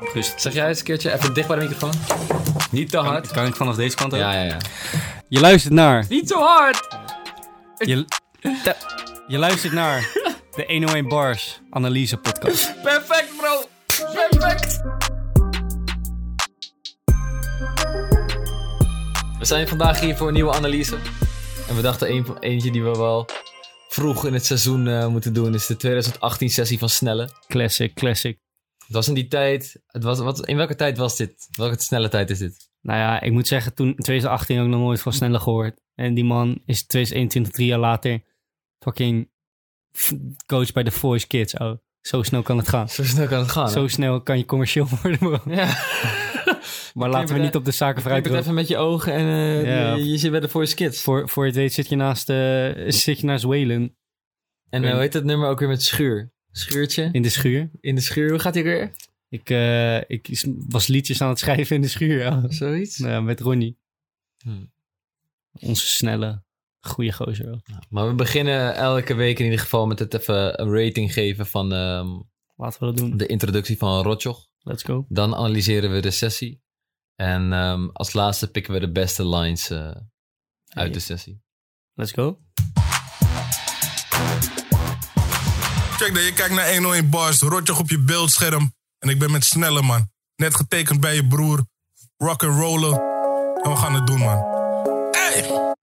Rust. Zeg jij eens een keertje even dicht bij de microfoon? Niet te hard. Kan ik vanaf deze kant ook? Ja, ja, ja. Je luistert naar... Niet zo hard! Je, je luistert naar de 101 Bars Analyse Podcast. Perfect, bro! Perfect! We zijn vandaag hier voor een nieuwe analyse. En we dachten een, eentje die we wel vroeg in het seizoen eh, moeten doen... is de 2018 sessie van Snelle. Classic, classic. Het was in die tijd... Het was, wat, in welke tijd was dit? Welke snelle tijd is dit? Nou ja, ik moet zeggen, toen in 2018 ook nog nooit van Sneller gehoord. En die man is 2021, drie jaar later, fucking coach bij The Voice Kids. Oh, zo snel kan het gaan. Zo snel kan het gaan. Zo snel kan je commercieel worden, bro. Ja. Maar laten we niet op de zaken vooruit het even met je ogen en eh, Ja. je, je zit bij de Voice Kids. Voor, voor je het weet zit je naast, eh zit je naast En eh, hoe heet dat nummer ook weer met schuur? Schuurtje? in de schuur. In de schuur, hoe gaat hij weer? Ik, eh, ik is- was liedjes aan het schrijven in de schuur, ja. Zoiets? Nou, met Ronnie. Hmm. Onze snelle, goede gozer. wel. Maar we beginnen elke week in ieder geval met het even een rating geven van ehm, Laten we dat doen. de introductie van Rotjoch. Let's go. Dan analyseren we de sessie. En ehm, als laatste pikken we de beste lines eh, uit de sessie. Let's go. Check dat je kijkt naar 101 bars, rotjoch op je beeldscherm. En ik ben met snelle man. Net getekend bij je broer. Rock and rollen. En we gaan het doen, man. Hey!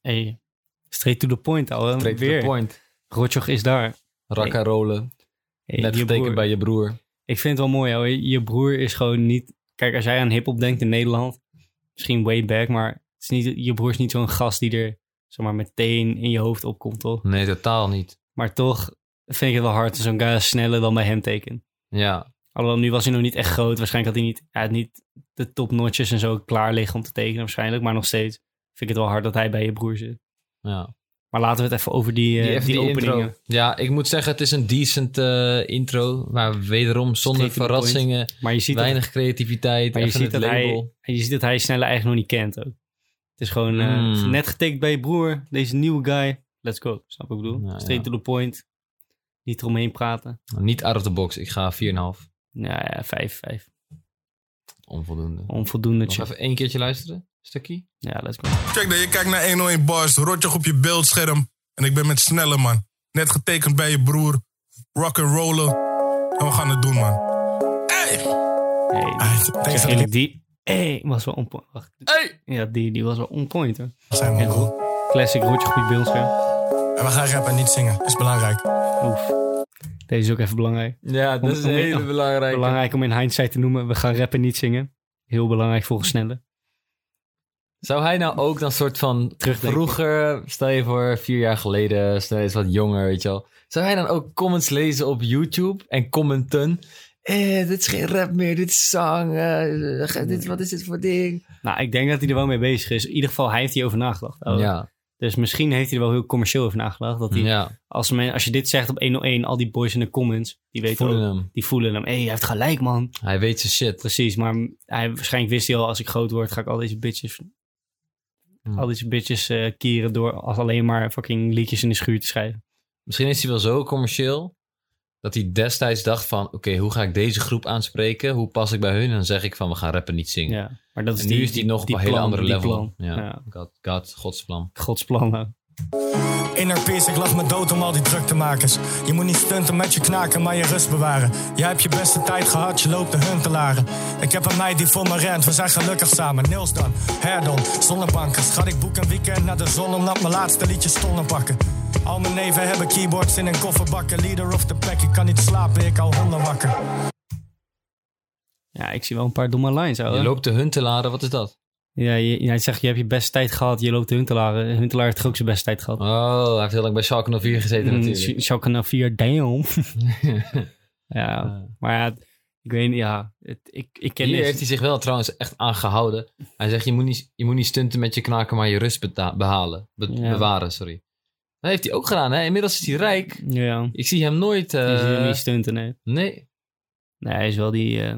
Hey, straight to the point, ouwe. Straight to the point. Rotjoch is daar. Rakka rollen. Hey, Net getekend broer. bij je broer. Ik vind het wel mooi, ouwe. Je broer is gewoon niet... Kijk, als jij aan hiphop denkt in Nederland, misschien way back, maar het is niet, je broer is niet zo'n gast die er zeg maar, meteen in je hoofd opkomt, toch? Nee, totaal niet. Maar toch vind ik het wel hard zo'n guy sneller dan bij hem tekent. Ja, Alhoewel, nu was hij nog niet echt groot. Waarschijnlijk had hij niet, hij had niet de topnotches en zo klaar liggen om te tekenen waarschijnlijk. Maar nog steeds vind ik het wel hard dat hij bij je broer zit. ja. Maar laten we het even over die, eh, Die, even die openingen. intro. Ja, ik moet zeggen, het is een decent eh, intro. Maar wederom zonder verrassingen. Maar je ziet, dat, Weinig creativiteit. maar je ziet, dat hij, label. je ziet dat hij sneller eigenlijk nog niet kent ook. Het is gewoon eh, Mm. net getekend bij je broer. Deze nieuwe guy. Let's go. Snap wat ik bedoel? Ja, Straight ja. to the point. Niet eromheen praten. Niet out of the box. Ik ga 4,5. Ja, ja, vijf, vijf. Onvoldoende. Onvoldoende. Nog even één keertje luisteren. Stukje. Ja, let's go. Check dat je kijkt naar 101 bars, rotjoch op je beeldscherm. En ik ben met snelle man. Net getekend bij je broer. Rock and rollen. En we gaan het doen, man. Hey! Hey, Ah, ik eerlijk, die hey, was wel on point. Wacht. Hey! Ja, die, die was wel on point hoor. zijn we En goed. Classic rotje goed beeldscherm. En we gaan rappen, niet zingen. Is belangrijk. Oef. Deze is ook even belangrijk. Ja, dat is een hele belangrijke. Belangrijk om in hindsight te noemen. We gaan rappen, niet zingen. Heel belangrijk volgens Snelle. Zou hij nou ook dan soort van Terugdenken. vroeger, stel je voor vier jaar geleden, stel je eens wat jonger, weet je wel. Zou hij dan ook comments lezen op YouTube en commenten? Eh, dit is geen rap meer, dit is zang. eh, dit, wat is dit voor ding? Nou, ik denk dat hij er wel mee bezig is. In ieder geval, hij heeft hierover nagedacht. Oh. Ja, Dus misschien heeft hij er wel heel commercieel over nagedacht. Dat hij, ja. als, men, als je dit zegt op 101, al die boys in de comments, die weten Voelen ook- hem. Die voelen hem. Hé, hey, hij heeft gelijk, man. Hij weet zijn shit. Precies, maar hij, waarschijnlijk wist hij al, als ik groot word, ga ik al deze bitches, Hmm. al deze bitches eh kieren door als alleen maar fucking liedjes in de schuur te schrijven. Misschien is hij wel zo commercieel dat hij destijds dacht van, oké, hoe ga ik deze groep aanspreken? Hoe pas ik bij hun? En dan zeg ik van, we gaan rappen niet zingen. Ja, maar dat is En die, nu is hij nog op die een hele andere die level. Ja. God, God, Gods plan. Gods plan. Inner peace, ik lach me dood om al die druktemakers. Je moet niet stunten met je knaken, maar je rust bewaren. Jij hebt je beste tijd gehad, je loopt de huntelaren. Ik heb een meid die voor me rent, we zijn gelukkig samen. Nils dan, Herdon, zonnebankers. Schat, ik boek een weekend naar de zon omdat mijn laatste liedjes stonden pakken. Al mijn neven hebben keyboards in een kofferbakken. Leader of the pack, ik kan niet slapen, ik hou honden wakker. Ja, ik zie wel een paar domme lines. Je loopt de hun te laden, wat is dat? Ja, je, jij zegt je hebt je beste tijd gehad, je loopt de Huntelaar. Huntelaar heeft toch ook zijn beste tijd gehad. Oh, hij heeft heel lang bij Schalke 04 gezeten Mm, natuurlijk. Sch- Schalke naar 4, damn. ja, maar ja, ik weet niet, ja. Het, ik, ik ken Hier heeft hij zich wel trouwens echt aan gehouden. Hij zegt, je moet niet, je moet niet stunten met je knaken, maar je rust behalen. Be- Ja. Bewaren, sorry. Dat heeft hij ook gedaan, hè? Inmiddels is hij rijk. Ja, Ik zie hem nooit... die eh, zie je niet stunten, nee. nee. Nee, hij is wel die... eh,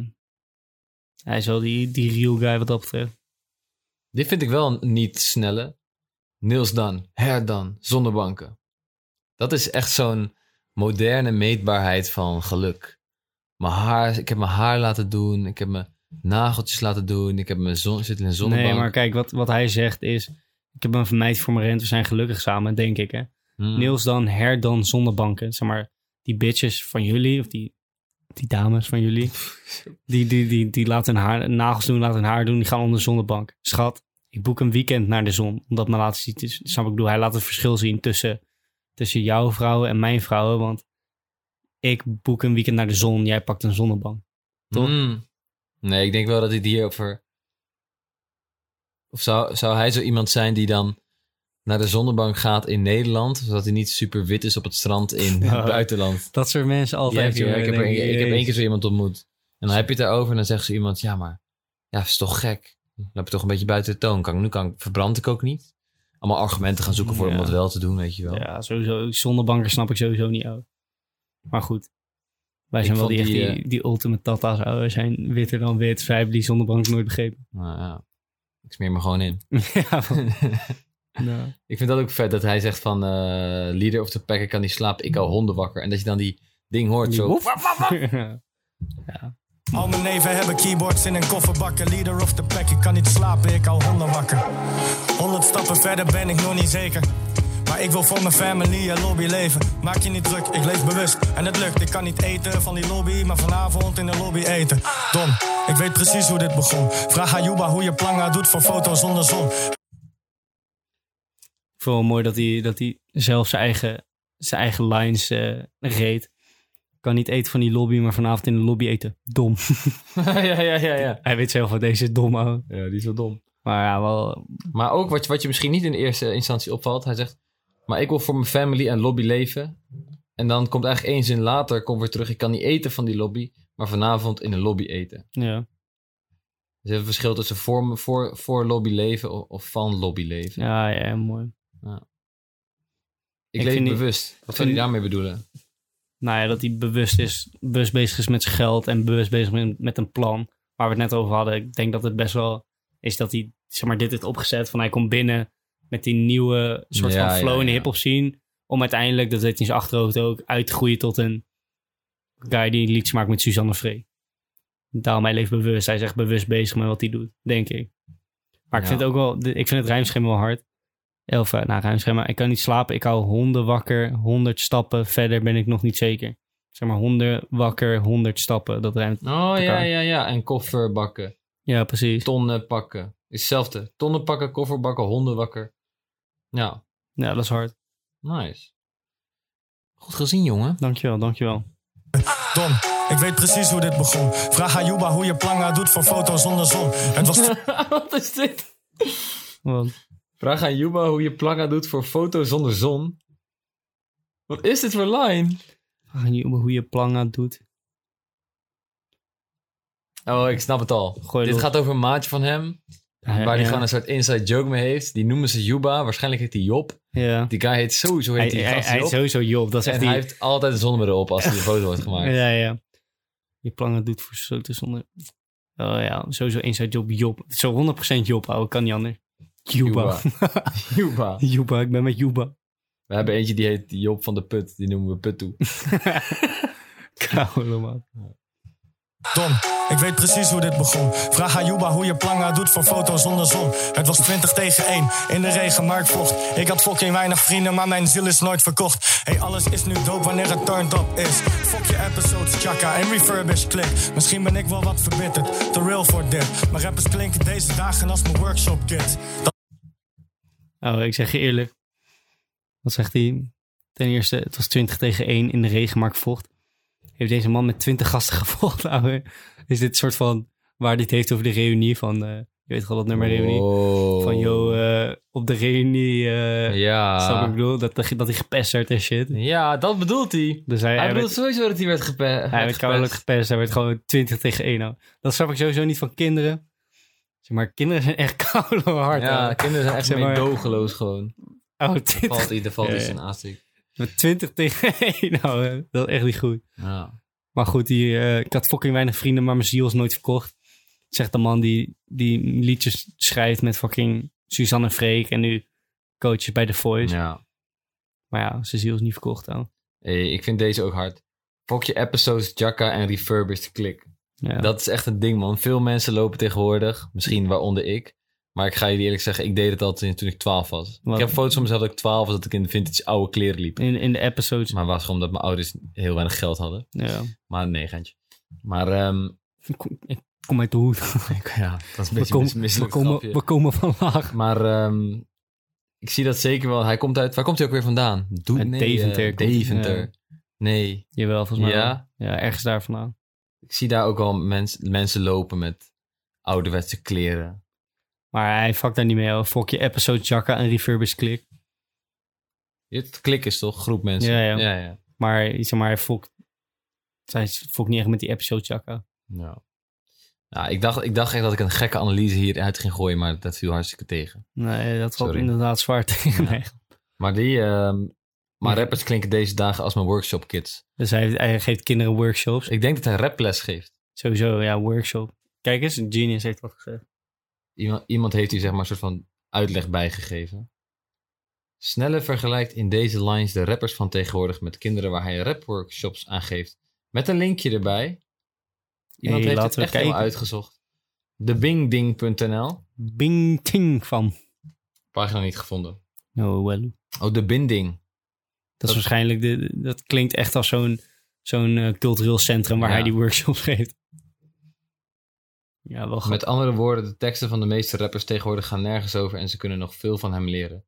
hij is wel die, die real guy wat dat betreft. Dit vind ik wel niet snelle. Niels Dan, Herdan, zonder banken. Dat is echt zo'n moderne meetbaarheid van geluk. mijn haar, ik heb mijn haar laten doen. Ik heb mijn nageltjes laten doen. Ik heb mijn zon, zit in een zonnebank. Nee, maar kijk, wat, wat hij zegt is... Ik heb een vermijd voor mijn rent, we zijn gelukkig samen, denk ik, hè. Hmm. Niels dan her dan zonnebanken. Zeg maar, die bitches van jullie, of die, die dames van jullie... Die, die, die, die laten hun haar, nagels doen, laten hun haar doen, die gaan onder de zonnebank. Schat, ik boek een weekend naar de zon, omdat mijn laten zien... is- Snap ik bedoel? Hij laat het verschil zien tussen, tussen jouw vrouwen en mijn vrouwen, want... Ik boek een weekend naar de zon, jij pakt een zonnebank. toch? Hmm. Nee, ik denk wel dat hij het hierover... Of zou, zou hij zo iemand zijn die dan naar de zonnebank gaat in Nederland... zodat hij niet super wit is op het strand in het buitenland? Dat soort mensen altijd. ik, heb er, ik heb één keer zo iemand ontmoet. En dan heb je het daarover en dan zegt zo iemand... Ja, maar ja, is toch gek? Dan heb je toch een beetje buiten de toon. Kan, ik- nu kan, ik- verbrand ik ook niet. Allemaal argumenten gaan zoeken voor om dat wel te doen, weet je wel. Ja, sowieso. Zonnebanken snap ik sowieso niet ook. Maar goed. Wij Ik zijn wel die, echt die, die, die ultimate tata's. ouwe. We zijn witter dan wit. Zij hebben die zonnebank nooit begrepen. Nou, ja. Ik smeer me gewoon in. ja, nou. Ik vind dat ook vet dat hij zegt van... eh, leader of the pack, ik kan niet slapen, ik hou honden wakker. En dat je dan die ding hoort Die zo... woef. waf, Al mijn neven hebben keyboards in een kofferbakken. Leader of the pack, ik kan niet slapen, ik hou honden wakker. Honderd stappen verder ben ik nog niet zeker. Maar ik wil voor mijn family een lobby leven. Maak je niet druk, ik leef bewust. En het lukt, ik kan niet eten van die lobby, maar vanavond in de lobby eten. Dom, ik weet precies hoe dit begon. Vraag aan Juba hoe je planga doet voor foto's zonder zon. Ik vond het mooi dat hij, dat hij zelf zijn eigen, zijn eigen lines eh reed. Kan niet eten van die lobby, maar vanavond in de lobby eten. Dom. ja, ja, ja, ja. hij weet zelf wat deze is dom, ouwe. Ja, die is wel dom. Maar ja, wel... Maar ook wat, wat je misschien niet in de eerste instantie opvalt. Hij zegt, maar ik wil voor mijn family en lobby leven. En dan komt eigenlijk één zin later, komt weer terug. Ik kan niet eten van die lobby, maar vanavond in een lobby eten. Ja, Dus er is een verschil tussen voor, voor, voor lobby leven of, of van lobby leven. ja, ja mooi. Ik ik leef vind die- bewust. Wat zou je daarmee bedoelen? nou ja, dat hij bewust is, bewust bezig is met zijn geld en bewust bezig met, met een plan. Waar we het net over hadden. Ik denk dat het best wel is dat hij, zeg maar, dit heeft opgezet. Van hij komt binnen met die nieuwe soort Ja, van flow ja, in de hip-hop scene. Om uiteindelijk, dat weet hij in zijn achterhoofd ook, uit te groeien tot een guy die liedjes maakt met Suzanne Vree. Daarom hij leeft bewust. Hij is echt bewust bezig met wat hij doet, denk ik. Maar ik Ja. vind het ook wel, ik vind het rijmschema wel hard. Of, eh, nou, rijmschema. Ik kan niet slapen. Ik hou honden wakker. 100 stappen. Verder ben ik nog niet zeker. Zeg maar honden wakker, 100 stappen. Dat rijmt. Oh ja, ja, ja. En koffer bakken. Ja, precies. Tonnen pakken. Is hetzelfde. Tonnen pakken, koffer bakken, honden wakker. Ja, Ja, dat is hard. nice. Goed gezien, jongen. Dankjewel, dankjewel. Dom, ik weet precies hoe dit begon. Vraag aan Juba hoe je planga doet voor foto's zonder zon. Het was Wat is dit? Want, Vraag aan Juba hoe je planga doet voor foto zonder zon. Wat is dit voor line? vraag je hoe je planga doet. Oh, ik snap het al. Gooi dit los. gaat over een maatje van hem. Ja, waar hij ja. gewoon een soort inside joke mee heeft. Die noemen ze Juba. Waarschijnlijk heet hij Job. Ja. Die guy heet sowieso heet Hij, die hij, hij Job. sowieso Job. Dat is En echt hij die... heeft altijd een zonnebril op als hij een foto wordt gemaakt. Ja, ja. Je planga doet voor zo te zonder... Oh ja, sowieso inside job Job. Zo 100% Job, ouwe. Kan niet anders. Juba. Juba. Juba, ik ben met Juba. We hebben eentje die heet Job van de Put. Die noemen we Put toe. Koude man. Dom, ik weet precies hoe dit begon. Vraag aan Juba hoe je planga doet voor foto's zonder zon. Het was 20 tegen 1, in de regen, maar ik vocht. Ik had fucking weinig vrienden, maar mijn ziel is nooit verkocht. Hey, alles is nu dope wanneer het turned up is. Fuck je episodes, chaka en refurbish klik. Misschien ben ik wel wat verbitterd, te real voor dit. Maar rappers klinken deze dagen als mijn workshop kids. Oh, ik zeg je eerlijk. Wat zegt hij? Ten eerste, het was 20 tegen 1 in de regen, maar ik vocht. Heeft deze man met 20 gasten gevochten, ouwe? Is dit soort van waar het heeft over de reunie van... eh, je weet wel dat nummer reunie? Oh. Van, yo, eh, op de reunie... Snap wat Ja. ik bedoel? Dat, dat hij gepest werd en shit. Ja, dat bedoelt hij. Dus hij, Hij hij, bedoelt werd, sowieso dat hij werd gepe- hij werd gepest. kouwelijk gepest. Hij werd gewoon 20 tegen 1. Nou. Dat snap ik sowieso niet van kinderen. Zeg maar, kinderen zijn echt koude hard. Ja, kinderen zijn echt Zeg maar- meedogenloos gewoon. Oh, Valt 20, hij, er valt iets ja. in aanstik. met 20 tegen 1. Nou, dat is echt niet goed. Ja. Maar goed, die, eh, ik had fucking weinig vrienden, maar mijn ziel is nooit verkocht. Zegt de man die, die liedjes schrijft met fucking Suzanne en Freek. En nu coaches bij The Voice. ja. Maar ja, zijn ziel is niet verkocht. ouwe. Hey, ik vind deze ook hard. Fok je episodes, Jacka en Refurbished Click. Ja. Dat is echt een ding, man. Veel mensen lopen tegenwoordig. Misschien waaronder ik. Maar ik ga je eerlijk zeggen, ik deed het al toen ik 12 was. Wat? Ik heb foto's van mezelf dat ik 12 was, dat ik in de vintage oude kleren liep. in, in de episodes. Maar was gewoon omdat mijn ouders heel weinig geld hadden. Ja. Maar nee, geintje. Maar ehm, Ik kom, ik kom uit de hoed. ja, dat is een We beetje komen, mis- we, komen, grapje. we komen van laag. Maar ehm, ik zie dat zeker wel. Hij komt uit... Waar komt hij ook weer vandaan? Doe, nee, Deventer eh, Deventer. ja. Nee. Jawel, volgens mij. Ja? wel. Ja, ergens daar vandaan. Ik zie daar ook al mens, mensen lopen met ouderwetse kleren. Maar hij fuckt daar niet mee. Fok je episode Jacka en Refurbished Click. Het klik is toch? Groep mensen. Ja, ja. ja, ja. Maar, zeg maar hij fokt... Hij fokt niet echt met die episode Jacka. Ja. Nou, ik dacht, ik dacht echt dat ik een gekke analyse hieruit ging gooien, maar dat viel hartstikke tegen. Nee, dat valt Sorry. inderdaad zwaar tegen. Ja. Nee. Maar die, ehm, maar rappers klinken deze dagen als mijn workshop kids. Dus hij, hij geeft kinderen workshops. Ik denk dat hij raples geeft. Sowieso, ja, workshop. Kijk eens, Genius heeft wat gezegd. Iemand, iemand heeft hier zeg maar een soort van uitleg bijgegeven. Snelle vergelijkt in deze lines de rappers van tegenwoordig met kinderen waar hij rapworkshops aan geeft. Met een linkje erbij. Iemand Hey, heeft het echt kijken. uitgezocht. Debingding.nl. Bing ting van. Pagina niet gevonden. Oh, well. Oh, de binding. Dat, is waarschijnlijk, de, dat klinkt echt als zo'n zo'n eh, cultureel centrum waar Ja. hij die workshops geeft. Ja, wel Met grappig. andere woorden, de teksten van de meeste rappers tegenwoordig gaan nergens over en ze kunnen nog veel van hem leren.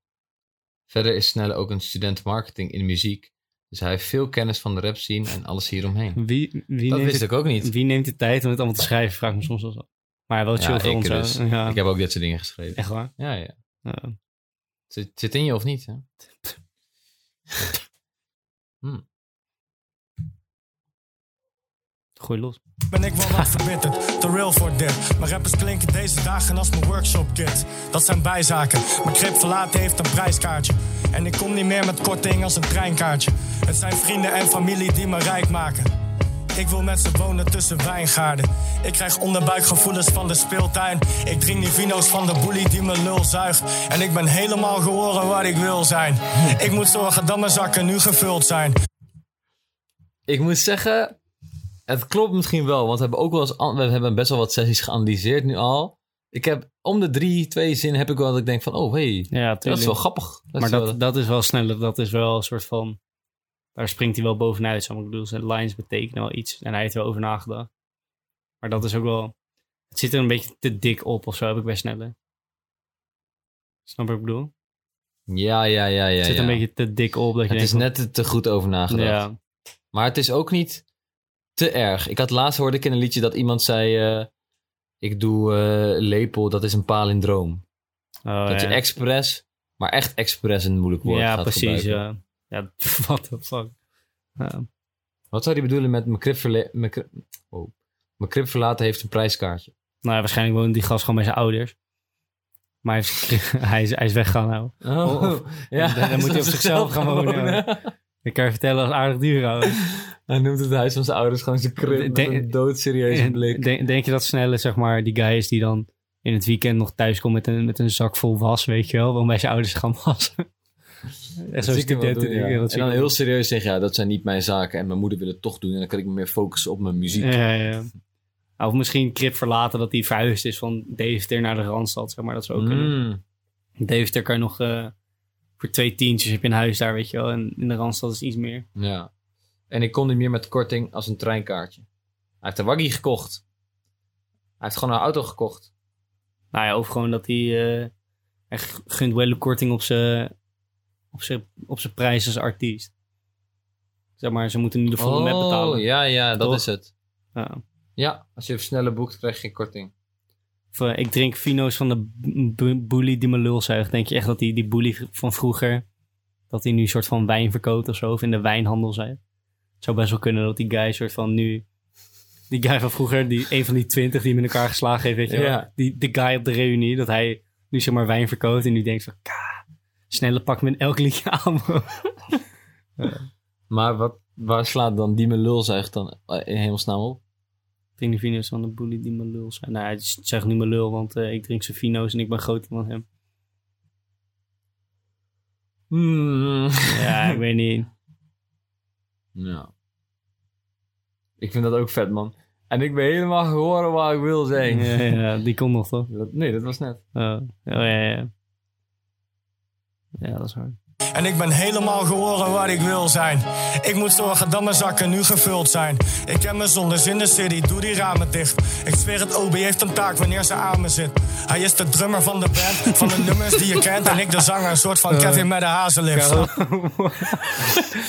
Verder is Snelle ook een student marketing in muziek, dus hij heeft veel kennis van de rap scene en alles hieromheen. Wie, wie, Dat neemt wist het, ik ook niet. wie neemt de tijd om het allemaal te schrijven? Vraag me soms wel zo. Maar wel chill Ja, voor ik ons. dus. Ja, Ik heb ook dit soort dingen geschreven. echt waar. Ja, ja. Ja. Zit, zit in je of niet? Hè? Hm. Gooi los. Ben ik wel wat verbitterd, te real voor dit. Mijn rappers klinken deze dagen als mijn workshop kids. Dat zijn bijzaken. Mijn grip verlaten heeft een prijskaartje. En ik kom niet meer met korting als een treinkaartje. Het zijn vrienden en familie die me rijk maken. Ik wil met ze wonen tussen wijngaarden. Ik krijg onderbuikgevoelens van de speeltuin. Ik drink die vino's van de boelie die mijn lul zuigt. En ik ben helemaal geworden wat ik wil zijn. Ik moet zorgen dat mijn zakken nu gevuld zijn. Ik moet zeggen, het klopt misschien wel, want we hebben ook wel eens, we hebben best wel wat sessies geanalyseerd nu al. Ik heb om de drie, twee zinnen heb ik wel dat ik denk van, oh hey, Ja, dat is wel grappig. Dat maar is wel- dat, dat is wel sneller. Dat is wel een soort van... Daar springt hij wel bovenuit. Zo. Ik bedoel, zijn lines betekenen wel iets. En hij heeft er wel over nagedacht. Maar dat is ook wel... Het zit er een beetje te dik op of zo, heb ik bij sneller. Snap je wat ik bedoel? Ja, ja, ja, ja. het zit ja. een beetje te dik op. Dat je Het is net te goed over nagedacht. Ja, Maar het is ook niet te erg. Ik had laatst hoorde ik in een liedje dat iemand zei, eh, ik doe eh, lepel, dat is een palindroom. oh, dat ja. je expres, maar echt expres een moeilijk woord ja gaat precies. Ja, ja what the fuck. Ja. Wat zou hij bedoelen met mijn krip, verle- mijn krip, oh. mijn verlaten heeft een prijskaartje? Nou, ja, waarschijnlijk woont die gast gewoon bij zijn ouders. Maar hij is, hij is, hij is weggegaan nou. Oh, Of- dan- dan moet hij op zichzelf gaan wonen. Ik kan je vertellen als aardig duur houden. Hij noemt het huis van zijn ouders gewoon zijn krip met Denk- een doodserieuze blik. Denk, denk je dat Snelle, zeg maar, die guy is die dan in het weekend nog thuis komt met een, met een zak vol was, weet je wel? Waarom bij zijn ouders gaan wassen. Echt zo'n hem wel studenten. doen, ja. En dan heel serieus zeggen, ja, dat zijn niet mijn zaken en mijn moeder wil het toch doen. En dan kan ik me meer focussen op mijn muziek. Ja, ja. Of misschien Krip verlaten dat hij verhuisd is van Deventer naar de Randstad, zeg maar. Dat zou ook kunnen. Mm. Deventer kan je nog eh, voor twee tientjes heb je een huis daar, weet je wel. En in de Randstad is iets meer. Ja. En ik kon niet meer met korting als een treinkaartje. Hij heeft een waggie gekocht. Hij heeft gewoon een auto gekocht. Nou ja, of gewoon dat hij... eh hij g- gunt wel een korting op zijn op zijn op zijn prijs als artiest. Zeg maar, ze moeten nu de volle map betalen. Oh, ja, ja, dat Toch? is het. Ja. Ja, als je sneller boekt, krijg je geen korting. Of, eh, ik drink vino's van de b- b- boelie die me lul zuigt. Denk je echt dat die, die boelie van vroeger... dat hij nu een soort van wijn verkoopt of zo? Of in de wijnhandel zijn? Het zou best wel kunnen dat die guy soort van nu... Die guy van vroeger, die, een van die twintig die met elkaar geslagen heeft, weet je wel? Die, de guy op de reunie, dat hij nu zeg maar wijn verkoopt en nu denkt van... Ka, snelle pak met elk liedje aan, bro. Maar wat, waar slaat dan die me lul zuigt dan eh, in hemelsnaam op? Ik denk die vino's van de boelie die me lul zijn. Nou, hij zegt nu me lul, want eh, ik drink zijn vino's en ik ben groter dan hem. Hmm. Ja, ik weet niet. Ja. Ik vind dat ook vet, man. En ik ben helemaal gehoord wat ik wil zijn. Ja, ja, die komt nog toch? Dat- nee, dat was net. Oh, oh ja, ja. Ja, dat is waar. En ik ben helemaal geworden waar ik wil zijn. Ik moet zorgen dat mijn zakken nu gevuld zijn. Ik heb mijn zondes in de city, doe die ramen dicht. Ik zweer het, Obi heeft een taak wanneer ze aan me zit. Hij is de drummer van de band, van de nummers die je kent. En ik de zanger, een soort van Kevin met een hazenlip.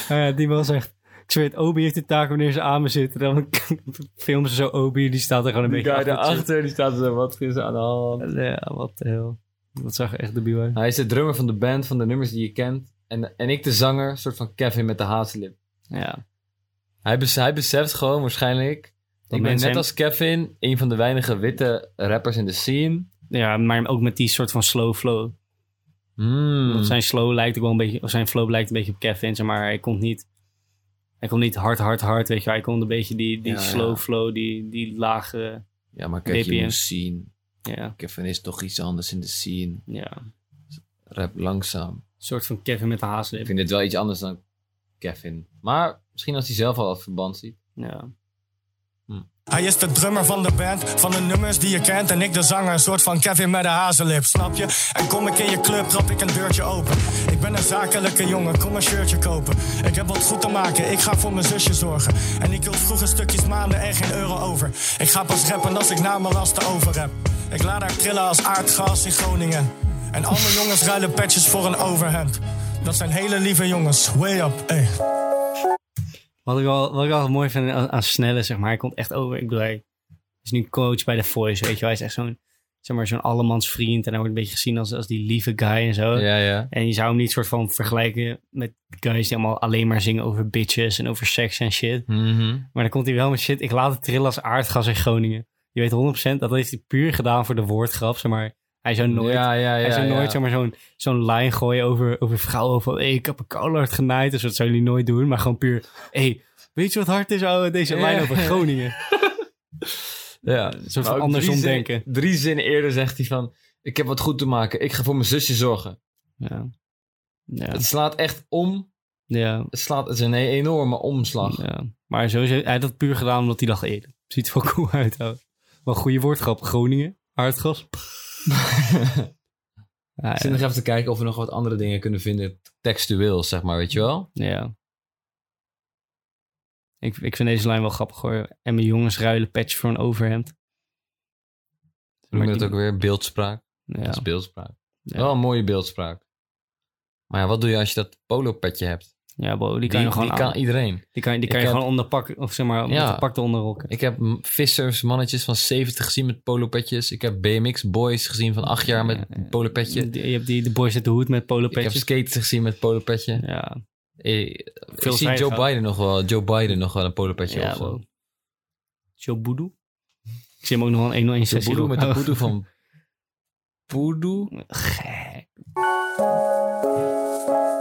ja, die was echt... Ik zweer het, Obi heeft de taak wanneer ze aan me zitten. Dan filmen ze zo Obi, die staat er gewoon een Die beetje guy daarachter, die staat zo, wat is er aan de hand? Ja, wat de hel. Dat zag er echt debiel uit. Hij is de drummer van de band, van de nummers die je kent. En, en ik de zanger, een soort van Kevin met de hazenlip. Ja. Hij, bes- hij beseft gewoon waarschijnlijk... ik ben net hem- als Kevin, een van de weinige witte rappers in de scene. ja, maar ook met die soort van slow flow. Want zijn slow lijkt ook wel een beetje, of zijn flow lijkt een beetje op Kevin, zeg maar hij komt niet, hij komt niet hard, hard, hard, weet je. Hij komt een beetje die, die Ja, ja. slow flow, die, die lage, Ja, maar kijk, je moet zien. Ja, Kevin is toch iets anders in de scene. ja. Rap langzaam. Een soort van Kevin met de Ik haaslip. vind dit wel iets anders dan Kevin. Maar misschien als hij zelf al wat verband ziet. Ja. Hij is de drummer van de band, van de nummers die je kent. En ik de zanger, een soort van Kevin met een hazenlip, snap je? En kom ik in je club, trap ik een deurtje open. Ik ben een zakelijke jongen, kom een shirtje kopen. Ik heb wat goed te maken, ik ga voor mijn zusje zorgen. En ik wil vroeger stukjes maanden en geen euro over. Ik ga pas rappen als ik na mijn lasten over heb. Ik laat haar trillen als aardgas in Groningen. En al mijn jongens ruilen patches voor een overhemd. Dat zijn hele lieve jongens, way up, ey. Wat ik wel, wat ik wel mooi vind aan, aan Snelle, zeg maar, hij komt echt over, ik bedoel, hij is nu coach bij The Voice, weet je wel. Hij is echt zo'n, zeg maar, zo'n allemans vriend en hij wordt een beetje gezien als, als die lieve guy en zo. Ja, ja. En je zou hem niet soort van vergelijken met guys die allemaal alleen maar zingen over bitches en over seks en shit. Mhm. Maar dan komt hij wel met shit. Ik laat het trillen als aardgas in Groningen. Je weet 100% dat heeft hij puur gedaan voor de woordgrap. Zeg maar, hij zou nooit, Ja, ja, ja. hij zou nooit zeg maar, zo'n zo'n lijn gooien over, over vrouwen. Van hey, ik heb een koude genaaid. Dus dat zou hij nooit doen. Maar gewoon puur. hey, weet je wat hard is? ouwe? Deze lijn over Groningen. Ja. Een soort Maar van andersom drie denken. Drie zinnen eerder zegt hij van... Ik heb wat goed te maken. Ik ga voor mijn zusje zorgen. Ja. Ja. Het slaat echt om. Ja. Het, slaat, het is een enorme omslag. ja. Maar sowieso, hij had dat puur gedaan omdat hij dacht, hey, ziet er wel cool uit. ouwe. Wel een goede woordgrap. Groningen, aardgas. Ja, Ik zit nog even te kijken of we nog wat andere dingen kunnen vinden. Textueel, zeg maar, weet je wel? Ja. Ik, ik vind deze lijn wel grappig hoor. En mijn jongens ruilen patch voor een overhemd. Maar het die- ook weer beeldspraak. Ja. Dat is beeldspraak. Ja. Wel een mooie beeldspraak. Maar ja, wat doe je als je dat polo-petje hebt? Ja, bro, die Die, kan je gewoon kan iedereen. Die kan, die kan Ik je heb- gewoon onder pak, of zeg maar, Ja. ja. pak eronder rokken. Ik heb vissers, mannetjes van 70 gezien met polopetjes. Ik heb BMX boys gezien van 8 jaar met Ja, een polopetje. Je hebt die, de boys uit de hoed met polo Ik heb skaters gezien met polopetje. Ja, Eh, Ik zie zijdig Joe. Biden nog wel, Joe Biden nog wel een polopetje ja of zo. bro. Joe Boedoe. Ik zie hem ook nog wel een 101 Joe sessie Boedoe met de poedoe van... Poedoe? Gek.